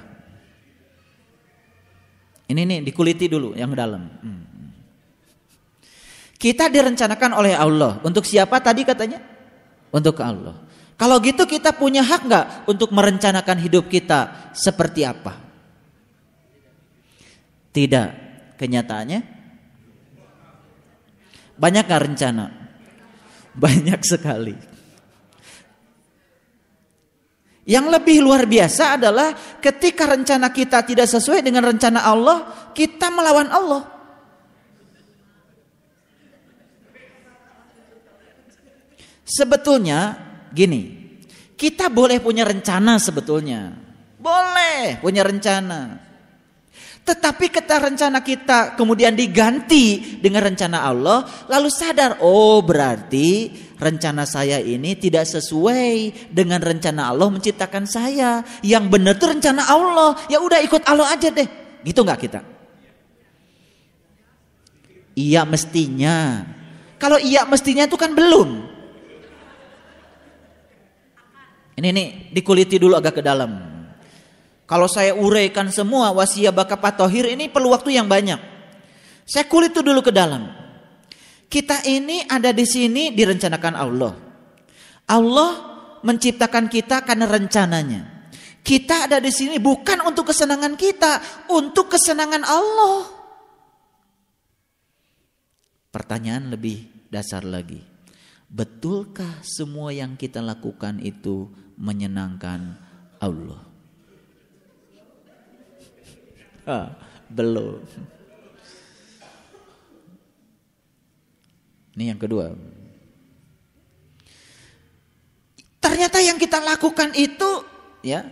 Ini nih dikuliti dulu yang dalam. Hmm. Kita direncanakan oleh Allah. Untuk siapa tadi katanya? Untuk Allah. Kalau gitu kita punya hak nggak untuk merencanakan hidup kita seperti apa? Tidak. Kenyataannya banyak nggak rencana? Banyak sekali. Yang lebih luar biasa adalah ketika rencana kita tidak sesuai dengan rencana Allah, kita melawan Allah. Sebetulnya gini, kita boleh punya rencana sebetulnya. Boleh punya rencana. Tetapi ketika rencana kita kemudian diganti dengan rencana Allah, lalu sadar, oh berarti rencana saya ini tidak sesuai dengan rencana Allah menciptakan saya. Yang benar tuh rencana Allah. Ya udah ikut Allah aja deh. Gitu nggak kita? Iya mestinya. Kalau iya mestinya itu kan belum. Ini nih dikuliti dulu agak ke dalam. Kalau saya uraikan semua wasiat bakat patohir ini perlu waktu yang banyak. Saya kulit itu dulu ke dalam. Kita ini ada di sini direncanakan Allah. Allah menciptakan kita karena rencananya. Kita ada di sini bukan untuk kesenangan kita, untuk kesenangan Allah. pertanyaan lebih dasar lagi. Betulkah semua yang kita lakukan itu menyenangkan Allah? Belum. Ini yang kedua. Ternyata yang kita lakukan itu ya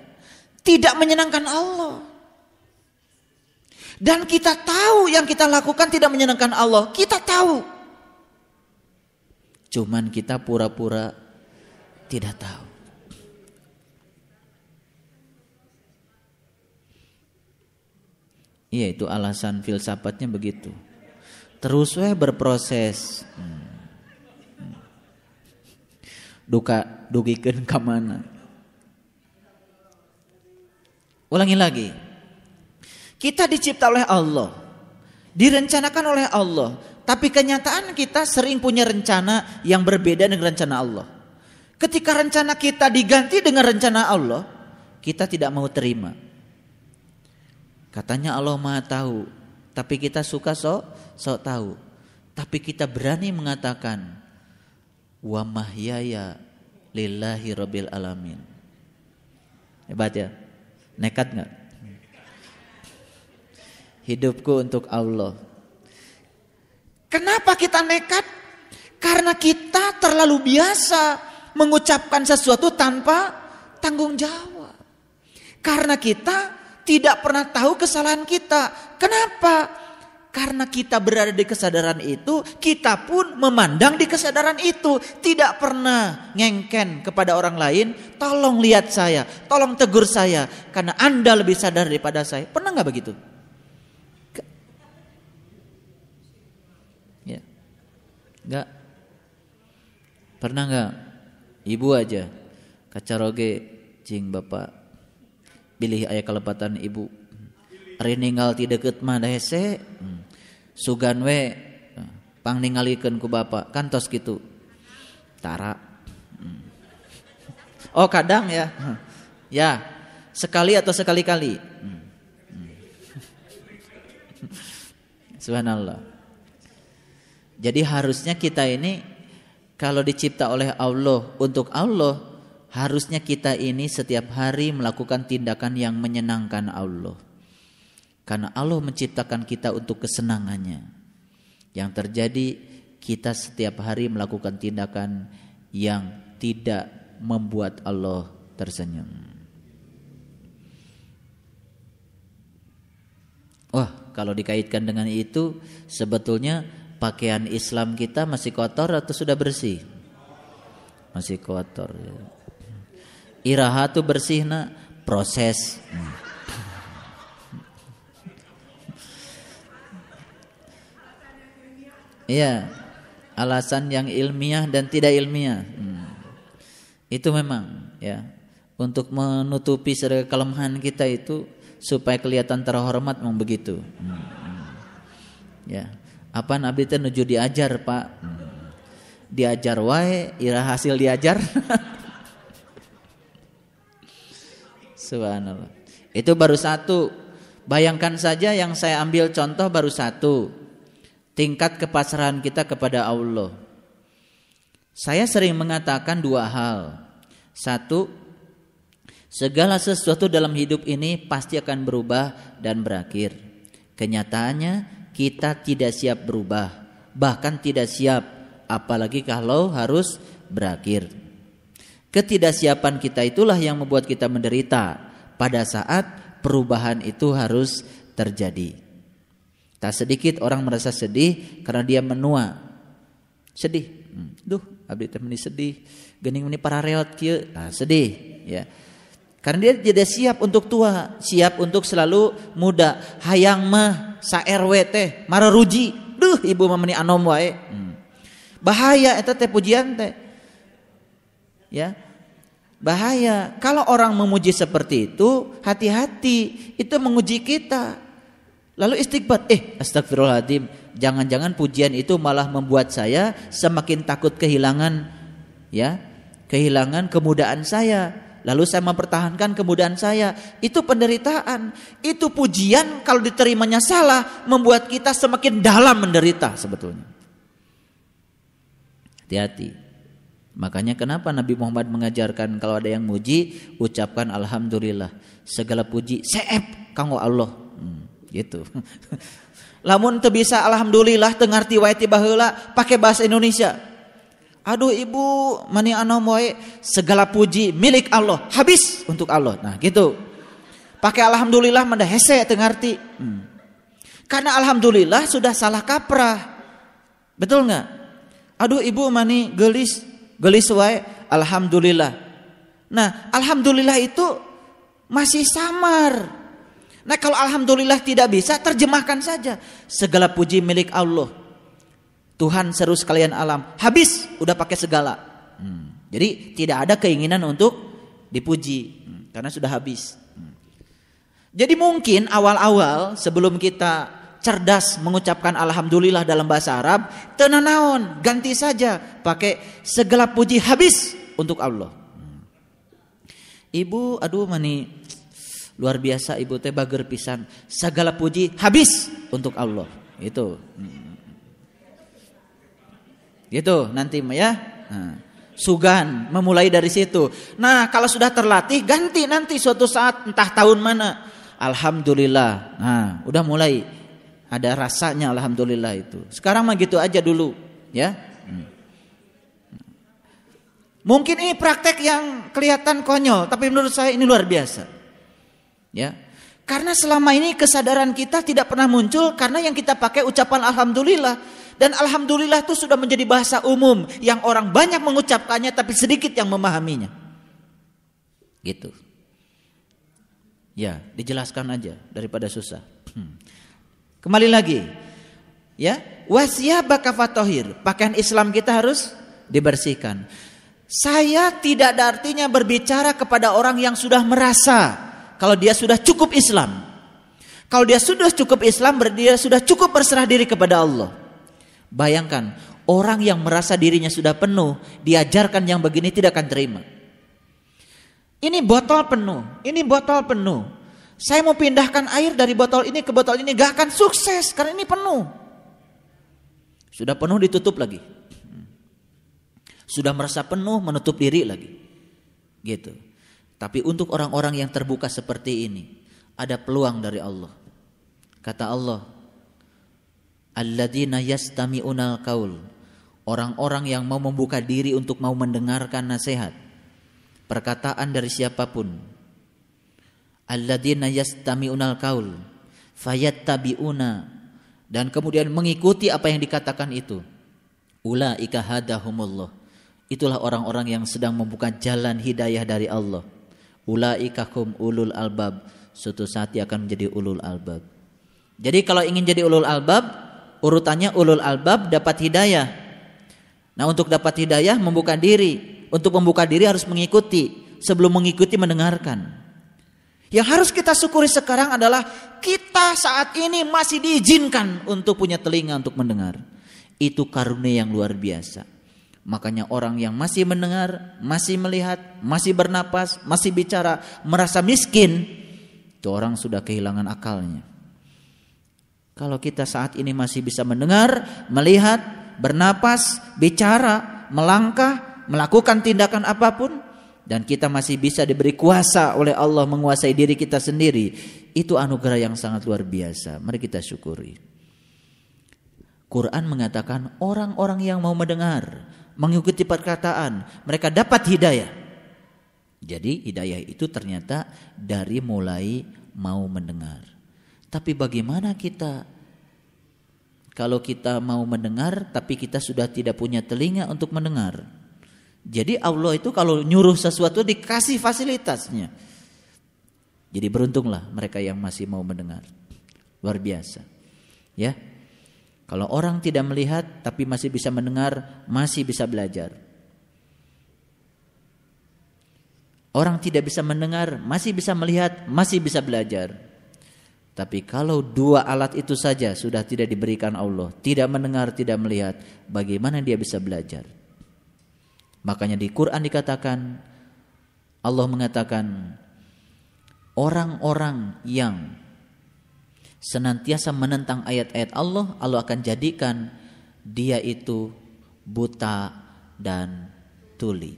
tidak menyenangkan Allah. Dan kita tahu yang kita lakukan tidak menyenangkan Allah. Kita tahu. Cuman kita pura-pura tidak tahu. Iya itu alasan filsafatnya begitu. Terus we berproses. Hmm. Duka dugikan ke mana? Ulangi lagi. Kita dicipta oleh Allah. Direncanakan oleh Allah. Tapi kenyataan kita sering punya rencana yang berbeda dengan rencana Allah. Ketika rencana kita diganti dengan rencana Allah, kita tidak mau terima. Katanya Allah Maha tahu, tapi kita suka sok sok tahu. Tapi kita berani mengatakan wa mahyaya lillahi rabbil alamin. Hebat ya? Nekat nggak? Hidupku untuk Allah. Kenapa kita nekat? Karena kita terlalu biasa mengucapkan sesuatu tanpa tanggung jawab. Karena kita tidak pernah tahu kesalahan kita. Kenapa? Karena kita berada di kesadaran itu, kita pun memandang di kesadaran itu. Tidak pernah ngengken kepada orang lain, tolong lihat saya, tolong tegur saya. Karena Anda lebih sadar daripada saya. Pernah nggak begitu? Ya. Enggak. Pernah nggak? Ibu aja. Kacaroge, cing bapak pilih ayah kelepatan ibu. Ari ninggal ti deket mah hese. Sugan we pang ningalikeun ku bapak kantos gitu tara. Oh kadang ya. Ya sekali atau sekali-kali. Subhanallah. Jadi harusnya kita ini kalau dicipta oleh Allah untuk Allah harusnya kita ini setiap hari melakukan tindakan yang menyenangkan Allah. Karena Allah menciptakan kita untuk kesenangannya. Yang terjadi kita setiap hari melakukan tindakan yang tidak membuat Allah tersenyum. Wah, kalau dikaitkan dengan itu sebetulnya pakaian Islam kita masih kotor atau sudah bersih? Masih kotor. Ya iraha tu bersihna proses Iya, alasan yang ilmiah dan tidak ilmiah. Hmm. Itu memang ya untuk menutupi segala kelemahan kita itu supaya kelihatan terhormat memang begitu. Hmm. Ya, apa nabi teh nuju diajar pak? Hmm. Diajar wae, ira hasil diajar. Subhanallah. Itu baru satu. Bayangkan saja yang saya ambil contoh baru satu. Tingkat kepasrahan kita kepada Allah. Saya sering mengatakan dua hal. Satu, segala sesuatu dalam hidup ini pasti akan berubah dan berakhir. Kenyataannya kita tidak siap berubah, bahkan tidak siap apalagi kalau harus berakhir. Ketidaksiapan kita itulah yang membuat kita menderita pada saat perubahan itu harus terjadi. Tak sedikit orang merasa sedih karena dia menua. Sedih. Hmm. Duh, abdi teh sedih. Gening ini para reot kieu. Nah, sedih, ya. Karena dia tidak siap untuk tua, siap untuk selalu muda. Hayang mah sa RW teh ruji. Duh, ibu mamani anom wae. Hmm. Bahaya eta teh pujian teh ya. Bahaya. Kalau orang memuji seperti itu hati-hati. Itu menguji kita. Lalu istighfar. Eh astagfirullahaladzim. Jangan-jangan pujian itu malah membuat saya semakin takut kehilangan ya kehilangan kemudahan saya. Lalu saya mempertahankan kemudahan saya. Itu penderitaan. Itu pujian kalau diterimanya salah membuat kita semakin dalam menderita sebetulnya. Hati-hati. Makanya kenapa Nabi Muhammad mengajarkan kalau ada yang muji ucapkan alhamdulillah. Segala puji seep kanggo Allah. Hmm, gitu. Lamun teu bisa alhamdulillah teu ngarti wae baheula pakai bahasa Indonesia. Aduh ibu mani anom wae segala puji milik Allah habis untuk Allah. Nah gitu. Pakai alhamdulillah manda hese teu ngarti. Hmm. Karena alhamdulillah sudah salah kaprah. Betul nggak? Aduh ibu mani gelis gelis wae alhamdulillah. Nah, alhamdulillah itu masih samar. Nah kalau Alhamdulillah tidak bisa terjemahkan saja Segala puji milik Allah Tuhan seru sekalian alam Habis udah pakai segala hmm. Jadi tidak ada keinginan untuk dipuji hmm. Karena sudah habis hmm. Jadi mungkin awal-awal sebelum kita cerdas mengucapkan Alhamdulillah dalam bahasa Arab Tenanaon ganti saja pakai segala puji habis untuk Allah. Ibu aduh mani Luar biasa ibu teh bager pisan. Segala puji habis untuk Allah. Itu. Gitu nanti ya. Nah, sugan memulai dari situ. Nah, kalau sudah terlatih ganti nanti suatu saat entah tahun mana. Alhamdulillah. Nah, udah mulai ada rasanya alhamdulillah itu. Sekarang mah gitu aja dulu, ya. Mungkin ini praktek yang kelihatan konyol, tapi menurut saya ini luar biasa. Ya. Karena selama ini kesadaran kita tidak pernah muncul karena yang kita pakai ucapan alhamdulillah dan alhamdulillah itu sudah menjadi bahasa umum yang orang banyak mengucapkannya tapi sedikit yang memahaminya. Gitu. Ya, dijelaskan aja daripada susah. Hmm. Kembali lagi. Ya, wasiyabaka fatohir. Pakaian Islam kita harus dibersihkan. Saya tidak ada artinya berbicara kepada orang yang sudah merasa kalau dia sudah cukup Islam. Kalau dia sudah cukup Islam, dia sudah cukup berserah diri kepada Allah. Bayangkan, orang yang merasa dirinya sudah penuh, diajarkan yang begini tidak akan terima. Ini botol penuh, ini botol penuh. Saya mau pindahkan air dari botol ini ke botol ini, gak akan sukses karena ini penuh. Sudah penuh ditutup lagi. Sudah merasa penuh menutup diri lagi. Gitu. Tapi untuk orang-orang yang terbuka seperti ini, ada peluang dari Allah. Kata Allah, Alladzina yastami'unal kaul. Orang-orang yang mau membuka diri untuk mau mendengarkan nasihat. Perkataan dari siapa pun. Alladzina yastami'unal kaul. Fayattabi'una. Dan kemudian mengikuti apa yang dikatakan itu. Ulaika hadahumullah. Itulah orang-orang yang sedang membuka jalan hidayah dari Allah ulaikakum ulul albab suatu saat dia akan menjadi ulul albab jadi kalau ingin jadi ulul albab urutannya ulul albab dapat hidayah nah untuk dapat hidayah membuka diri untuk membuka diri harus mengikuti sebelum mengikuti mendengarkan yang harus kita syukuri sekarang adalah kita saat ini masih diizinkan untuk punya telinga untuk mendengar itu karunia yang luar biasa Makanya orang yang masih mendengar, masih melihat, masih bernapas, masih bicara, merasa miskin, itu orang sudah kehilangan akalnya. Kalau kita saat ini masih bisa mendengar, melihat, bernapas, bicara, melangkah, melakukan tindakan apa pun, dan kita masih bisa diberi kuasa oleh Allah menguasai diri kita sendiri, itu anugerah yang sangat luar biasa. Mari kita syukuri. Quran mengatakan orang-orang yang mau mendengar, mengikuti perkataan, mereka dapat hidayah. Jadi hidayah itu ternyata dari mulai mau mendengar. Tapi bagaimana kita kalau kita mau mendengar tapi kita sudah tidak punya telinga untuk mendengar? Jadi Allah itu kalau nyuruh sesuatu dikasih fasilitasnya. Jadi beruntunglah mereka yang masih mau mendengar. Luar biasa. Ya. Kalau orang tidak melihat tapi masih bisa mendengar, masih bisa belajar. Orang tidak bisa mendengar, masih bisa melihat, masih bisa belajar. Tapi kalau dua alat itu saja sudah tidak diberikan Allah, tidak mendengar, tidak melihat, bagaimana dia bisa belajar? Makanya di Quran dikatakan Allah mengatakan orang-orang yang senantiasa menentang ayat-ayat Allah, Allah akan jadikan dia itu buta, dan tuli.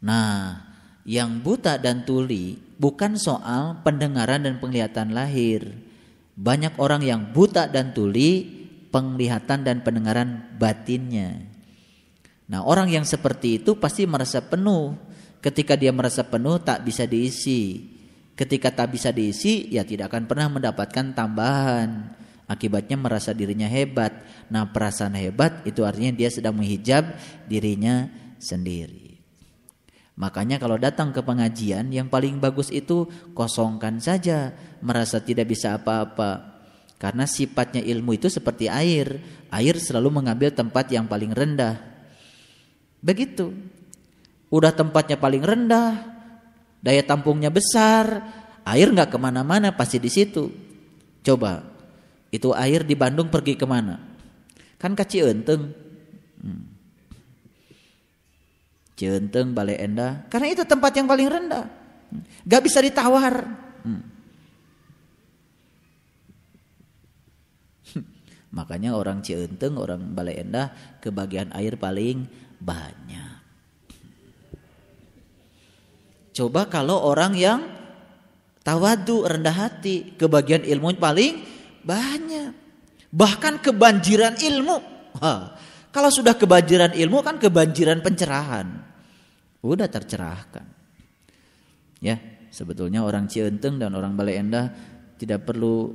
Nah, yang buta dan tuli bukan soal pendengaran dan penglihatan lahir. Banyak orang yang buta dan tuli penglihatan dan pendengaran batinnya. Nah, orang yang seperti itu pasti merasa penuh. Ketika dia merasa penuh tak bisa diisi. Ketika tak bisa diisi, ya tidak akan pernah mendapatkan tambahan. Akibatnya merasa dirinya hebat. Nah perasaan hebat itu artinya dia sedang menghijab dirinya sendiri. Makanya kalau datang ke pengajian yang paling bagus itu kosongkan saja. Merasa tidak bisa apa-apa. Karena sifatnya ilmu itu seperti air. Air selalu mengambil tempat yang paling rendah. Begitu. Udah tempatnya paling rendah. Daya tampungnya besar. Air nggak ke mana-mana pasti di situ. Coba itu air di Bandung pergi ke mana? Kan ke Cienteng. Hmm. Cienteng, Balai Endah. Karena itu tempat yang paling rendah. Gak bisa ditawar. Hmm. Makanya orang Cienteng, orang Balai Endah kebagian air paling banyak. Coba kalau orang yang tawadu, rendah hati, kebagian ilmu paling banyak. Bahkan kebanjiran ilmu. Ha, kalau sudah kebanjiran ilmu kan kebanjiran pencerahan. Udah tercerahkan. Ya, sebetulnya orang Cienteng dan orang Balai Endah tidak perlu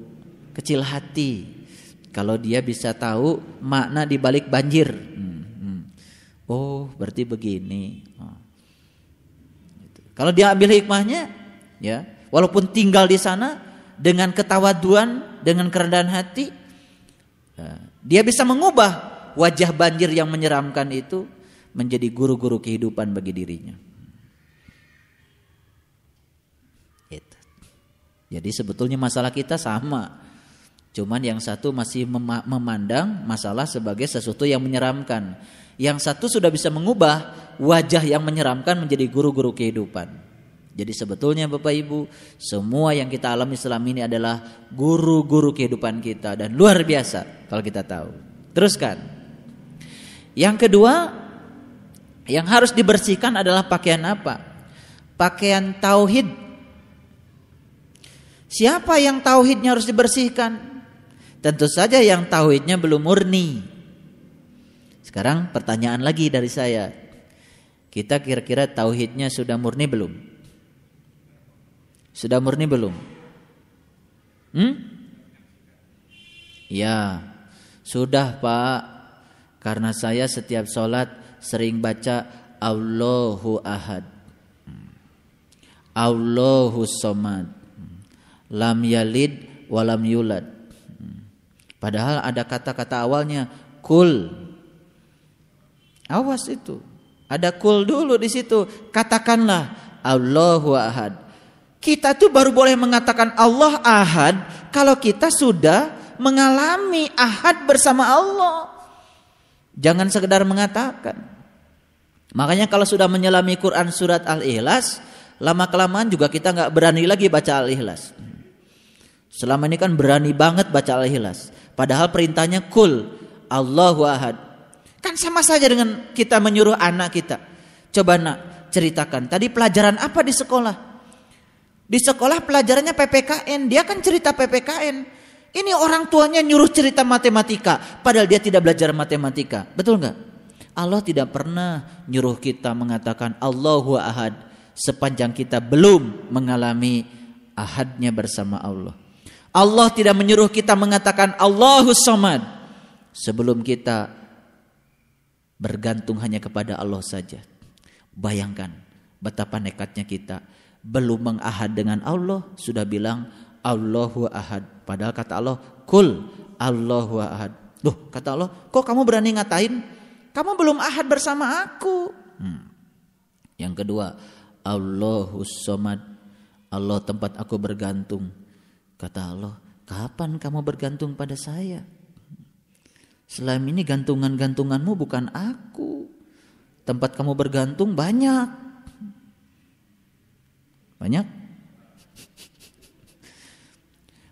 kecil hati kalau dia bisa tahu makna di balik banjir. Hmm. Oh, berarti begini. Oh. Kalau dia ambil hikmahnya, ya, walaupun tinggal di sana, dengan ketawaduan, dengan kerendahan hati, ya, dia bisa mengubah wajah banjir yang menyeramkan itu menjadi guru-guru kehidupan bagi dirinya. Itu. Jadi sebetulnya masalah kita sama. Cuman yang satu masih memandang masalah sebagai sesuatu yang menyeramkan. Yang satu sudah bisa mengubah wajah yang menyeramkan menjadi guru-guru kehidupan. Jadi sebetulnya Bapak Ibu, semua yang kita alami selama ini adalah guru-guru kehidupan kita dan luar biasa kalau kita tahu. Teruskan. Yang kedua, yang harus dibersihkan adalah pakaian apa? Pakaian tauhid. Siapa yang tauhidnya harus dibersihkan? Tentu saja yang tauhidnya belum murni. Sekarang pertanyaan lagi dari saya. Kita kira-kira tauhidnya sudah murni belum? Sudah murni belum? Hmm? Ya, sudah Pak. Karena saya setiap sholat sering baca Allahu Ahad. Allahu Somad. Lam yalid walam yulad. Padahal ada kata-kata awalnya kul. Awas itu. Ada kul dulu di situ. Katakanlah Allahu Ahad. Kita tuh baru boleh mengatakan Allah ahad kalau kita sudah mengalami ahad bersama Allah. Jangan sekedar mengatakan. Makanya kalau sudah menyelami Quran surat Al-Ikhlas, lama kelamaan juga kita nggak berani lagi baca Al-Ikhlas. Selama ini kan berani banget baca Al-Ikhlas. Padahal perintahnya kul Allahu ahad. Kan sama saja dengan kita menyuruh anak kita. Coba nak ceritakan. Tadi pelajaran apa di sekolah? Di sekolah pelajarannya PPKN, dia kan cerita PPKN. Ini orang tuanya nyuruh cerita matematika, padahal dia tidak belajar matematika. Betul nggak? Allah tidak pernah nyuruh kita mengatakan Allahu Ahad sepanjang kita belum mengalami ahadnya bersama Allah. Allah tidak menyuruh kita mengatakan Allahu Samad sebelum kita bergantung hanya kepada Allah saja. Bayangkan betapa nekatnya kita belum mengahad dengan Allah sudah bilang Allahu ahad. Padahal kata Allah, kul Allahu ahad. Loh, kata Allah, kok kamu berani ngatain? Kamu belum ahad bersama aku. Hmm. Yang kedua, Allahu somad. Allah tempat aku bergantung. Kata Allah, kapan kamu bergantung pada saya? Selama ini gantungan-gantunganmu bukan aku. Tempat kamu bergantung banyak. Banyak?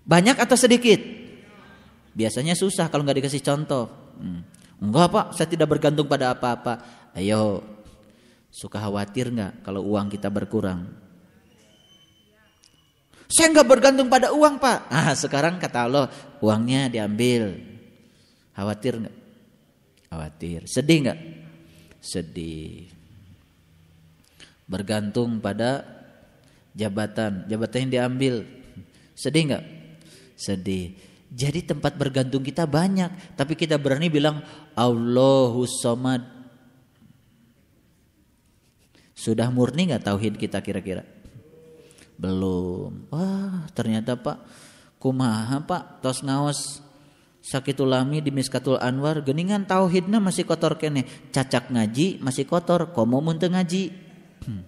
Banyak atau sedikit? Biasanya susah kalau nggak dikasih contoh. Hmm. Enggak pak, saya tidak bergantung pada apa-apa. Ayo, suka khawatir nggak kalau uang kita berkurang? Saya nggak bergantung pada uang pak. Ah sekarang kata Allah uangnya diambil. Khawatir nggak? Khawatir. Sedih nggak? Sedih. Bergantung pada jabatan, jabatan yang diambil. Sedih nggak? Sedih. Jadi tempat bergantung kita banyak, tapi kita berani bilang Allahu Somad. Sudah murni nggak tauhid kita kira-kira? Belum. Wah, ternyata Pak kumaha Pak tos ngaos sakitul lami di Miskatul Anwar geningan tauhidna masih kotor kene cacak ngaji masih kotor komo mun ngaji hmm.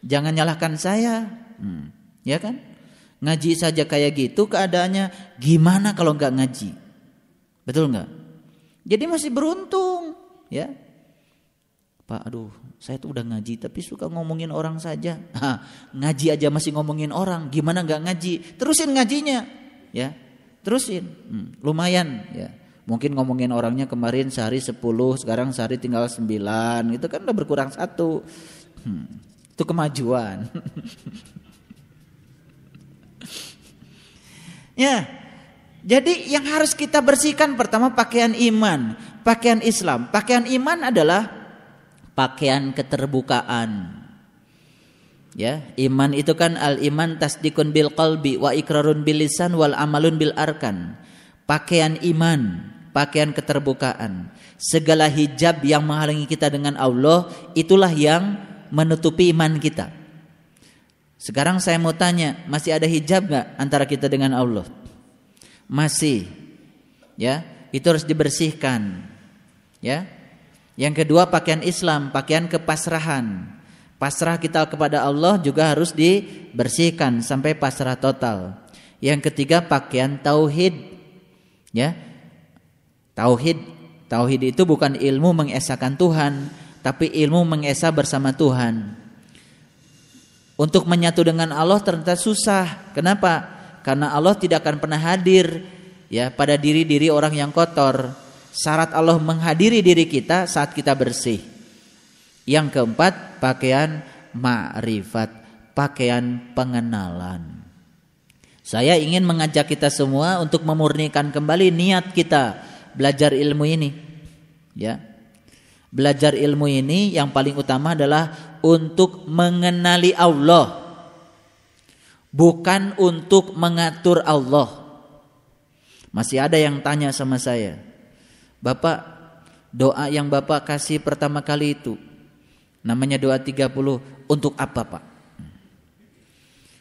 jangan nyalahkan saya hmm. ya kan Ngaji saja kayak gitu keadaannya gimana kalau nggak ngaji? Betul nggak? Jadi masih beruntung, ya. Pak, aduh, saya tuh udah ngaji tapi suka ngomongin orang saja. Ha, ngaji aja masih ngomongin orang, gimana nggak ngaji? Terusin ngajinya, ya. Terusin, hmm, lumayan, ya. Mungkin ngomongin orangnya kemarin sehari 10, sekarang sehari tinggal 9, itu kan udah berkurang satu. Hmm, itu kemajuan. Ya. Jadi yang harus kita bersihkan pertama pakaian iman, pakaian Islam. Pakaian iman adalah pakaian keterbukaan. Ya, iman itu kan al iman tasdikun bil qalbi wa ikrarun bil lisan wal amalun bil arkan. Pakaian iman, pakaian keterbukaan. Segala hijab yang menghalangi kita dengan Allah itulah yang menutupi iman kita. Sekarang saya mau tanya, masih ada hijab nggak antara kita dengan Allah? Masih. Ya, itu harus dibersihkan. Ya. Yang kedua pakaian Islam, pakaian kepasrahan. Pasrah kita kepada Allah juga harus dibersihkan sampai pasrah total. Yang ketiga pakaian tauhid. Ya. Tauhid Tauhid itu bukan ilmu mengesahkan Tuhan, tapi ilmu mengesah bersama Tuhan. Untuk menyatu dengan Allah ternyata susah. Kenapa? Karena Allah tidak akan pernah hadir ya pada diri-diri orang yang kotor. Syarat Allah menghadiri diri kita saat kita bersih. Yang keempat, pakaian ma'rifat, pakaian pengenalan. Saya ingin mengajak kita semua untuk memurnikan kembali niat kita belajar ilmu ini. Ya. Belajar ilmu ini yang paling utama adalah untuk mengenali Allah bukan untuk mengatur Allah. Masih ada yang tanya sama saya, Bapak, doa yang Bapak kasih pertama kali itu namanya doa 30 untuk apa, Pak?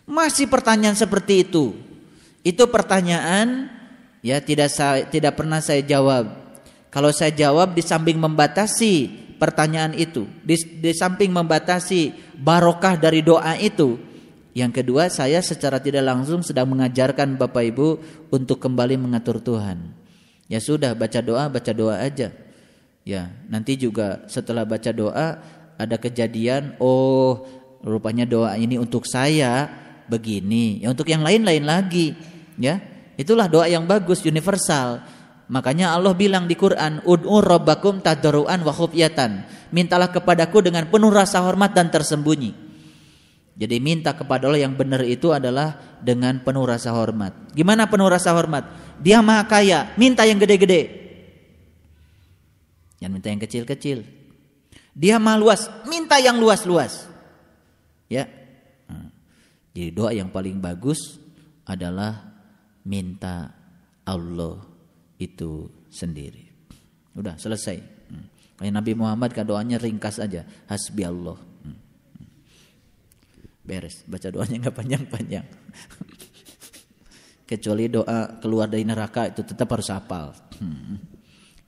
Masih pertanyaan seperti itu. Itu pertanyaan ya tidak saya, tidak pernah saya jawab. Kalau saya jawab di samping membatasi pertanyaan itu. Di, di samping membatasi barokah dari doa itu, yang kedua saya secara tidak langsung sedang mengajarkan Bapak Ibu untuk kembali mengatur Tuhan. Ya sudah baca doa, baca doa aja. Ya, nanti juga setelah baca doa ada kejadian, oh rupanya doa ini untuk saya begini. Ya untuk yang lain-lain lagi, ya. Itulah doa yang bagus universal. Makanya Allah bilang di Quran, "Ud'u rabbakum tadarruan wa khufyatan." Mintalah kepadaku dengan penuh rasa hormat dan tersembunyi. Jadi minta kepada Allah yang benar itu adalah dengan penuh rasa hormat. Gimana penuh rasa hormat? Dia maha kaya, minta yang gede-gede. Jangan minta yang kecil-kecil. Dia maha luas, minta yang luas-luas. Ya. Nah, jadi doa yang paling bagus adalah minta Allah itu sendiri. Udah selesai. Hmm. Kayak Nabi Muhammad kan doanya ringkas aja. Hasbi Allah. Hmm. Beres. Baca doanya nggak panjang-panjang. Kecuali doa keluar dari neraka itu tetap harus hafal. Hmm.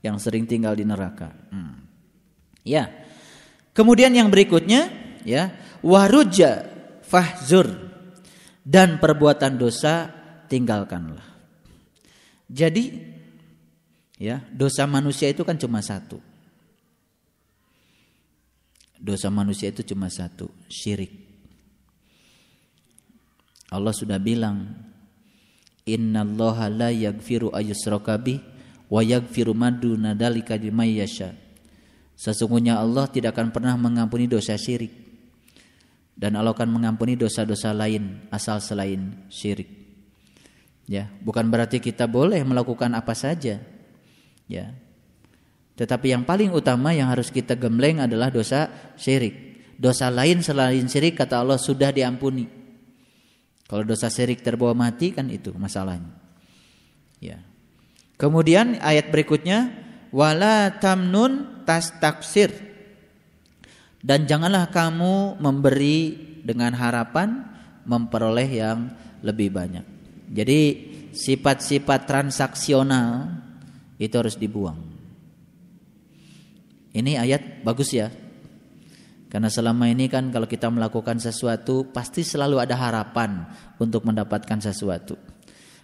Yang sering tinggal di neraka. Ya. Kemudian yang berikutnya ya, waruja fahzur dan perbuatan dosa tinggalkanlah. Jadi Ya, dosa manusia itu kan cuma satu. Dosa manusia itu cuma satu, syirik. Allah sudah bilang, "Innallaha la yaghfiru ayyushraka bih wa yaghfiru ma duna dzalika yasha. Sesungguhnya Allah tidak akan pernah mengampuni dosa syirik. Dan Allah akan mengampuni dosa-dosa lain asal selain syirik. Ya, bukan berarti kita boleh melakukan apa saja. Ya. Tetapi yang paling utama yang harus kita gembleng adalah dosa syirik. Dosa lain selain syirik kata Allah sudah diampuni. Kalau dosa syirik terbawa mati kan itu masalahnya. Ya. Kemudian ayat berikutnya wala tamnun tas taksir dan janganlah kamu memberi dengan harapan memperoleh yang lebih banyak. Jadi sifat-sifat transaksional itu harus dibuang. Ini ayat bagus ya. Karena selama ini kan kalau kita melakukan sesuatu pasti selalu ada harapan untuk mendapatkan sesuatu.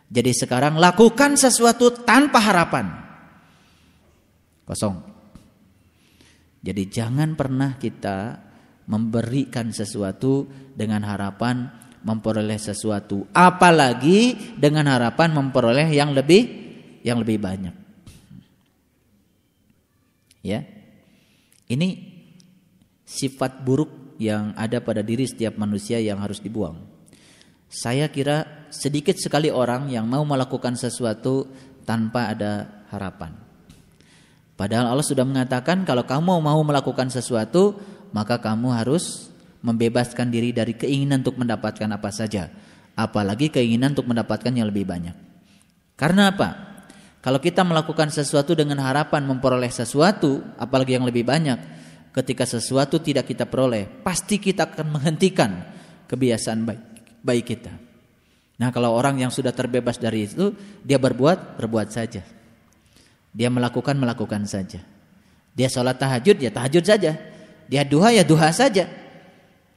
Jadi sekarang lakukan sesuatu tanpa harapan. Kosong. Jadi jangan pernah kita memberikan sesuatu dengan harapan memperoleh sesuatu, apalagi dengan harapan memperoleh yang lebih yang lebih banyak. Ya. Ini sifat buruk yang ada pada diri setiap manusia yang harus dibuang. Saya kira sedikit sekali orang yang mau melakukan sesuatu tanpa ada harapan. Padahal Allah sudah mengatakan kalau kamu mau melakukan sesuatu, maka kamu harus membebaskan diri dari keinginan untuk mendapatkan apa saja, apalagi keinginan untuk mendapatkan yang lebih banyak. Karena apa? Kalau kita melakukan sesuatu dengan harapan memperoleh sesuatu, apalagi yang lebih banyak, ketika sesuatu tidak kita peroleh, pasti kita akan menghentikan kebiasaan baik, baik kita. Nah, kalau orang yang sudah terbebas dari itu, dia berbuat, berbuat saja. Dia melakukan melakukan saja. Dia sholat tahajud ya tahajud saja. Dia duha ya duha saja.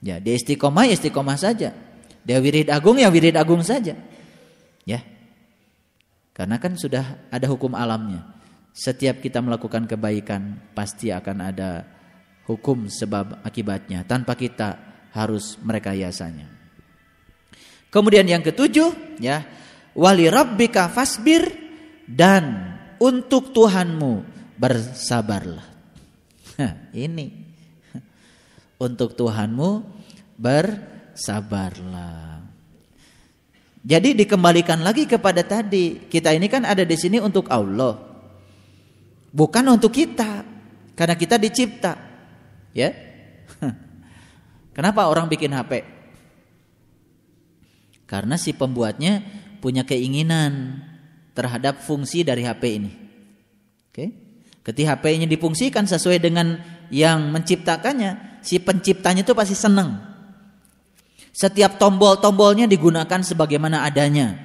Ya, dia istiqomah ya istiqomah saja. Dia wirid agung ya wirid agung saja. Ya. Karena kan sudah ada hukum alamnya. Setiap kita melakukan kebaikan pasti akan ada hukum sebab akibatnya tanpa kita harus merekayasanya. Kemudian yang ketujuh ya, wali rabbika fasbir dan untuk Tuhanmu bersabarlah. ini untuk Tuhanmu bersabarlah. Jadi dikembalikan lagi kepada tadi. Kita ini kan ada di sini untuk Allah. Bukan untuk kita. Karena kita dicipta. Ya. Kenapa orang bikin HP? Karena si pembuatnya punya keinginan terhadap fungsi dari HP ini. Oke. Ketika HP ini difungsikan sesuai dengan yang menciptakannya, si penciptanya itu pasti senang. Setiap tombol-tombolnya digunakan sebagaimana adanya.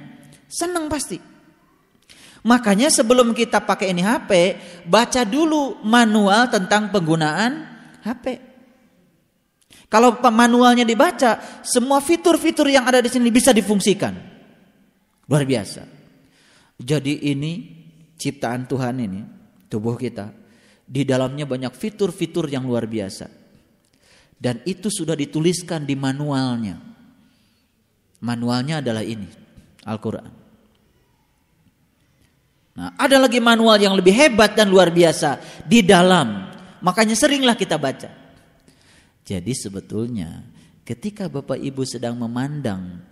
Senang pasti. Makanya sebelum kita pakai ini HP, baca dulu manual tentang penggunaan HP. Kalau manualnya dibaca, semua fitur-fitur yang ada di sini bisa difungsikan. Luar biasa. Jadi ini ciptaan Tuhan ini, tubuh kita, di dalamnya banyak fitur-fitur yang luar biasa. Dan itu sudah dituliskan di manualnya. Manualnya adalah ini, Al-Quran. Nah, ada lagi manual yang lebih hebat dan luar biasa di dalam. Makanya seringlah kita baca. Jadi sebetulnya ketika Bapak Ibu sedang memandang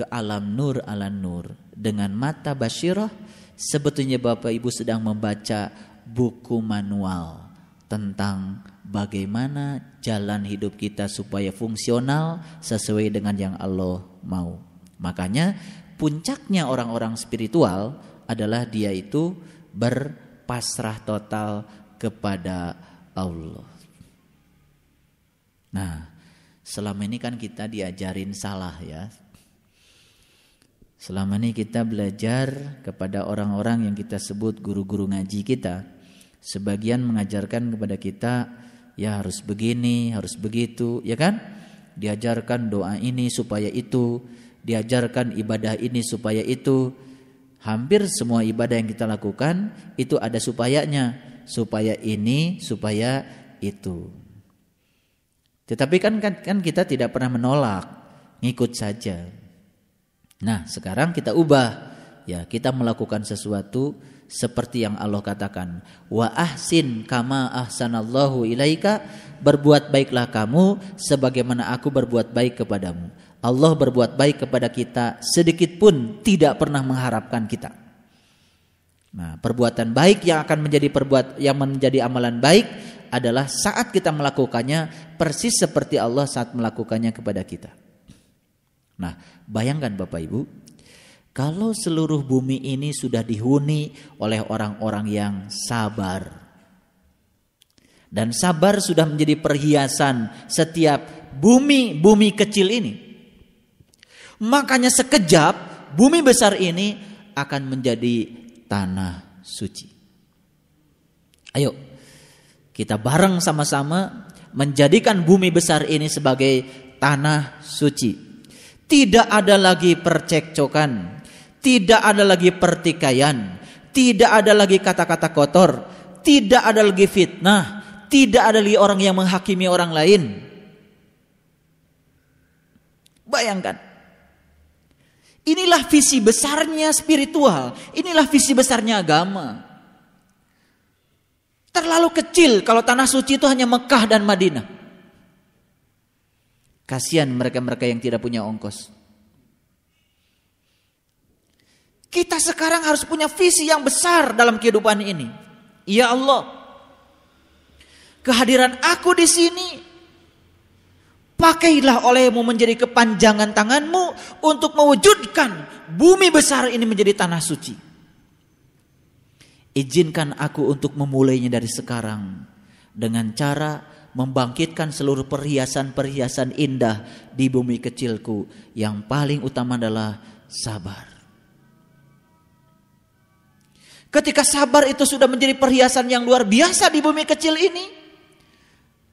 ke alam nur ala nur dengan mata basyirah sebetulnya Bapak Ibu sedang membaca buku manual tentang bagaimana jalan hidup kita supaya fungsional sesuai dengan yang Allah mau. Makanya puncaknya orang-orang spiritual adalah dia itu berpasrah total kepada Allah. Nah, selama ini kan kita diajarin salah ya. Selama ini kita belajar kepada orang-orang yang kita sebut guru-guru ngaji kita. Sebagian mengajarkan kepada kita ya harus begini, harus begitu, ya kan? Diajarkan doa ini supaya itu, diajarkan ibadah ini supaya itu. Hampir semua ibadah yang kita lakukan itu ada supayanya, supaya ini, supaya itu. Tetapi kan kan, kan kita tidak pernah menolak, ngikut saja. Nah, sekarang kita ubah. Ya, kita melakukan sesuatu seperti yang Allah katakan. Wa ahsin kama ahsanallahu ilaika berbuat baiklah kamu sebagaimana aku berbuat baik kepadamu. Allah berbuat baik kepada kita sedikit pun tidak pernah mengharapkan kita. Nah perbuatan baik yang akan menjadi perbuat yang menjadi amalan baik adalah saat kita melakukannya persis seperti Allah saat melakukannya kepada kita. Nah bayangkan Bapak Ibu kalau seluruh bumi ini sudah dihuni oleh orang-orang yang sabar. Dan sabar sudah menjadi perhiasan setiap bumi-bumi kecil ini. Makanya sekejap bumi besar ini akan menjadi tanah suci. Ayo kita bareng sama-sama menjadikan bumi besar ini sebagai tanah suci. Tidak ada lagi percekcokan, tidak ada lagi pertikaian, tidak ada lagi kata-kata kotor, tidak ada lagi fitnah, tidak ada lagi orang yang menghakimi orang lain. Bayangkan. Inilah visi besarnya spiritual, inilah visi besarnya agama. Terlalu kecil kalau tanah suci itu hanya Mekah dan Madinah. Kasihan mereka-mereka yang tidak punya ongkos. Kita sekarang harus punya visi yang besar dalam kehidupan ini. Ya Allah, kehadiran aku di sini pakailah olehmu menjadi kepanjangan tanganmu untuk mewujudkan bumi besar ini menjadi tanah suci. Izinkan aku untuk memulainya dari sekarang dengan cara membangkitkan seluruh perhiasan-perhiasan indah di bumi kecilku yang paling utama adalah sabar. Ketika sabar itu sudah menjadi perhiasan yang luar biasa di bumi kecil ini.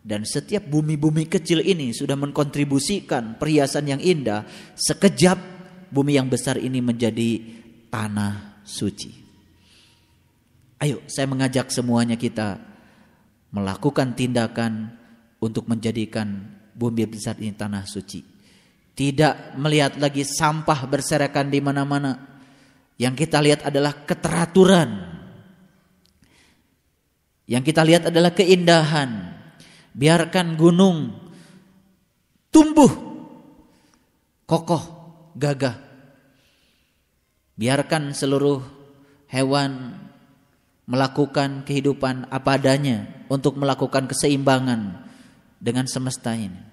Dan setiap bumi-bumi kecil ini sudah mengkontribusikan perhiasan yang indah. Sekejap bumi yang besar ini menjadi tanah suci. Ayo saya mengajak semuanya kita melakukan tindakan untuk menjadikan bumi besar ini tanah suci. Tidak melihat lagi sampah berserakan di mana-mana yang kita lihat adalah keteraturan. Yang kita lihat adalah keindahan. Biarkan gunung tumbuh kokoh, gagah. Biarkan seluruh hewan melakukan kehidupan apa adanya untuk melakukan keseimbangan dengan semesta ini.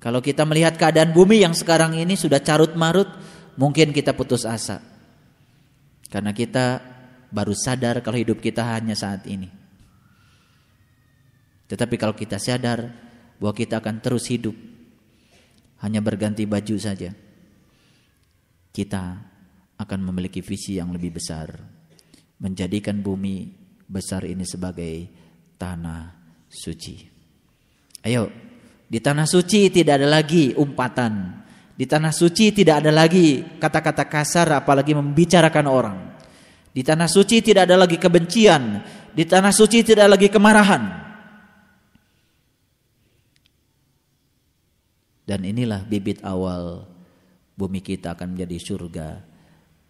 Kalau kita melihat keadaan bumi yang sekarang ini sudah carut marut, mungkin kita putus asa. Karena kita baru sadar kalau hidup kita hanya saat ini. Tetapi kalau kita sadar bahwa kita akan terus hidup hanya berganti baju saja. Kita akan memiliki visi yang lebih besar. Menjadikan bumi besar ini sebagai tanah suci. Ayo, di tanah suci tidak ada lagi umpatan, di tanah suci tidak ada lagi kata-kata kasar apalagi membicarakan orang. Di tanah suci tidak ada lagi kebencian. Di tanah suci tidak ada lagi kemarahan. Dan inilah bibit awal bumi kita akan menjadi surga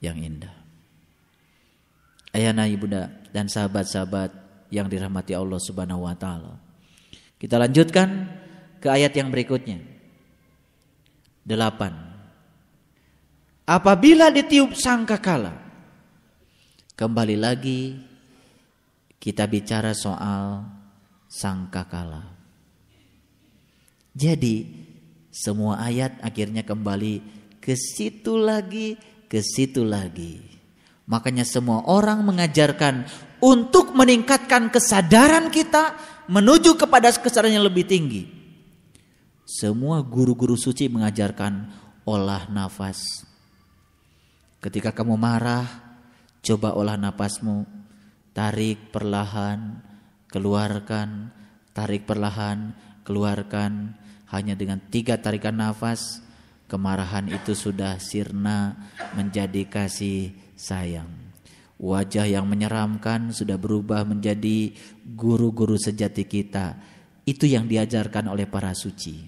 yang indah. Ayana ibunda dan sahabat-sahabat yang dirahmati Allah Subhanahu wa taala. Kita lanjutkan ke ayat yang berikutnya. Delapan. Apabila ditiup sangkakala. Kembali lagi kita bicara soal sangkakala. Jadi semua ayat akhirnya kembali ke situ lagi, ke situ lagi. Makanya semua orang mengajarkan untuk meningkatkan kesadaran kita menuju kepada kesadaran yang lebih tinggi. Semua guru-guru suci mengajarkan olah nafas. Ketika kamu marah, coba olah nafasmu. Tarik perlahan, keluarkan, tarik perlahan, keluarkan. Hanya dengan tiga tarikan nafas, kemarahan itu sudah sirna menjadi kasih sayang. Wajah yang menyeramkan sudah berubah menjadi guru-guru sejati kita. Itu yang diajarkan oleh para suci.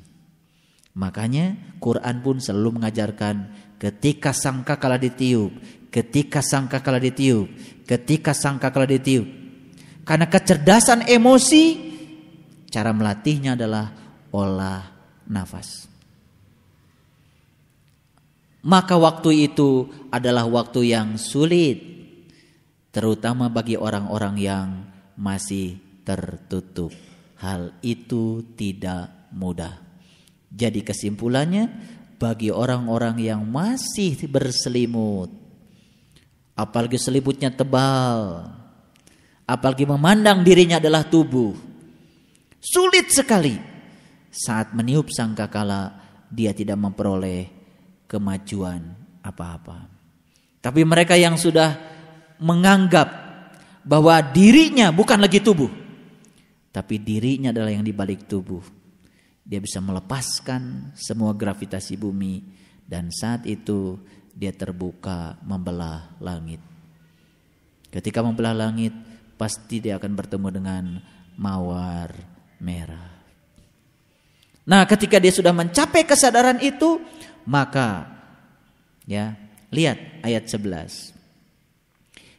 Makanya Quran pun selalu mengajarkan ketika sangka kala ditiup, ketika sangka kala ditiup, ketika sangka kala ditiup. Karena kecerdasan emosi cara melatihnya adalah olah nafas. Maka waktu itu adalah waktu yang sulit terutama bagi orang-orang yang masih tertutup. Hal itu tidak mudah. Jadi kesimpulannya bagi orang-orang yang masih berselimut apalagi selimutnya tebal apalagi memandang dirinya adalah tubuh sulit sekali saat meniup sangkakala dia tidak memperoleh kemajuan apa-apa tapi mereka yang sudah menganggap bahwa dirinya bukan lagi tubuh tapi dirinya adalah yang dibalik tubuh dia bisa melepaskan semua gravitasi bumi dan saat itu dia terbuka membelah langit. Ketika membelah langit pasti dia akan bertemu dengan mawar merah. Nah, ketika dia sudah mencapai kesadaran itu, maka ya, lihat ayat 11.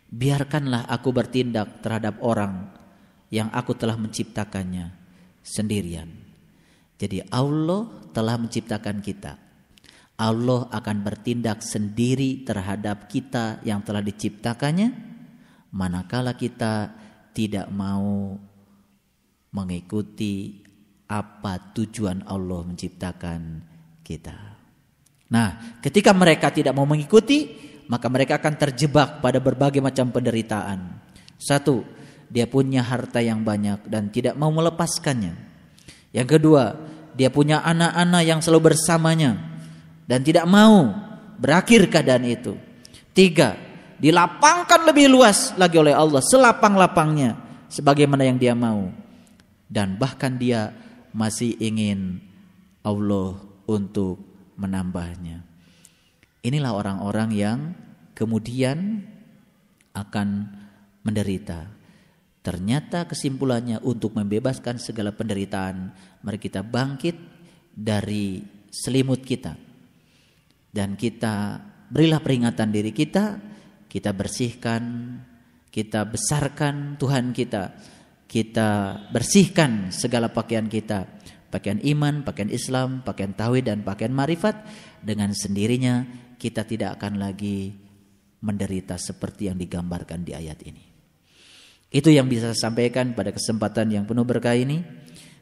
Biarkanlah aku bertindak terhadap orang yang aku telah menciptakannya sendirian. Jadi Allah telah menciptakan kita. Allah akan bertindak sendiri terhadap kita yang telah diciptakannya manakala kita tidak mau mengikuti apa tujuan Allah menciptakan kita. Nah, ketika mereka tidak mau mengikuti, maka mereka akan terjebak pada berbagai macam penderitaan. Satu, dia punya harta yang banyak dan tidak mau melepaskannya. Yang kedua, dia punya anak-anak yang selalu bersamanya dan tidak mau berakhir keadaan itu. Tiga, dilapangkan lebih luas lagi oleh Allah selapang-lapangnya sebagaimana yang dia mau. Dan bahkan dia masih ingin Allah untuk menambahnya. Inilah orang-orang yang kemudian akan menderita. Ternyata kesimpulannya untuk membebaskan segala penderitaan, mari kita bangkit dari selimut kita. Dan kita berilah peringatan diri kita, kita bersihkan, kita besarkan Tuhan kita. Kita bersihkan segala pakaian kita, pakaian iman, pakaian Islam, pakaian tauhid dan pakaian marifat dengan sendirinya kita tidak akan lagi menderita seperti yang digambarkan di ayat ini. Itu yang bisa saya sampaikan pada kesempatan yang penuh berkah ini.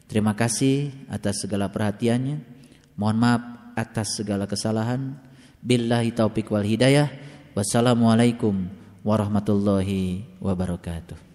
Terima kasih atas segala perhatiannya. Mohon maaf atas segala kesalahan. Billahi taufik wal hidayah. Wassalamualaikum warahmatullahi wabarakatuh.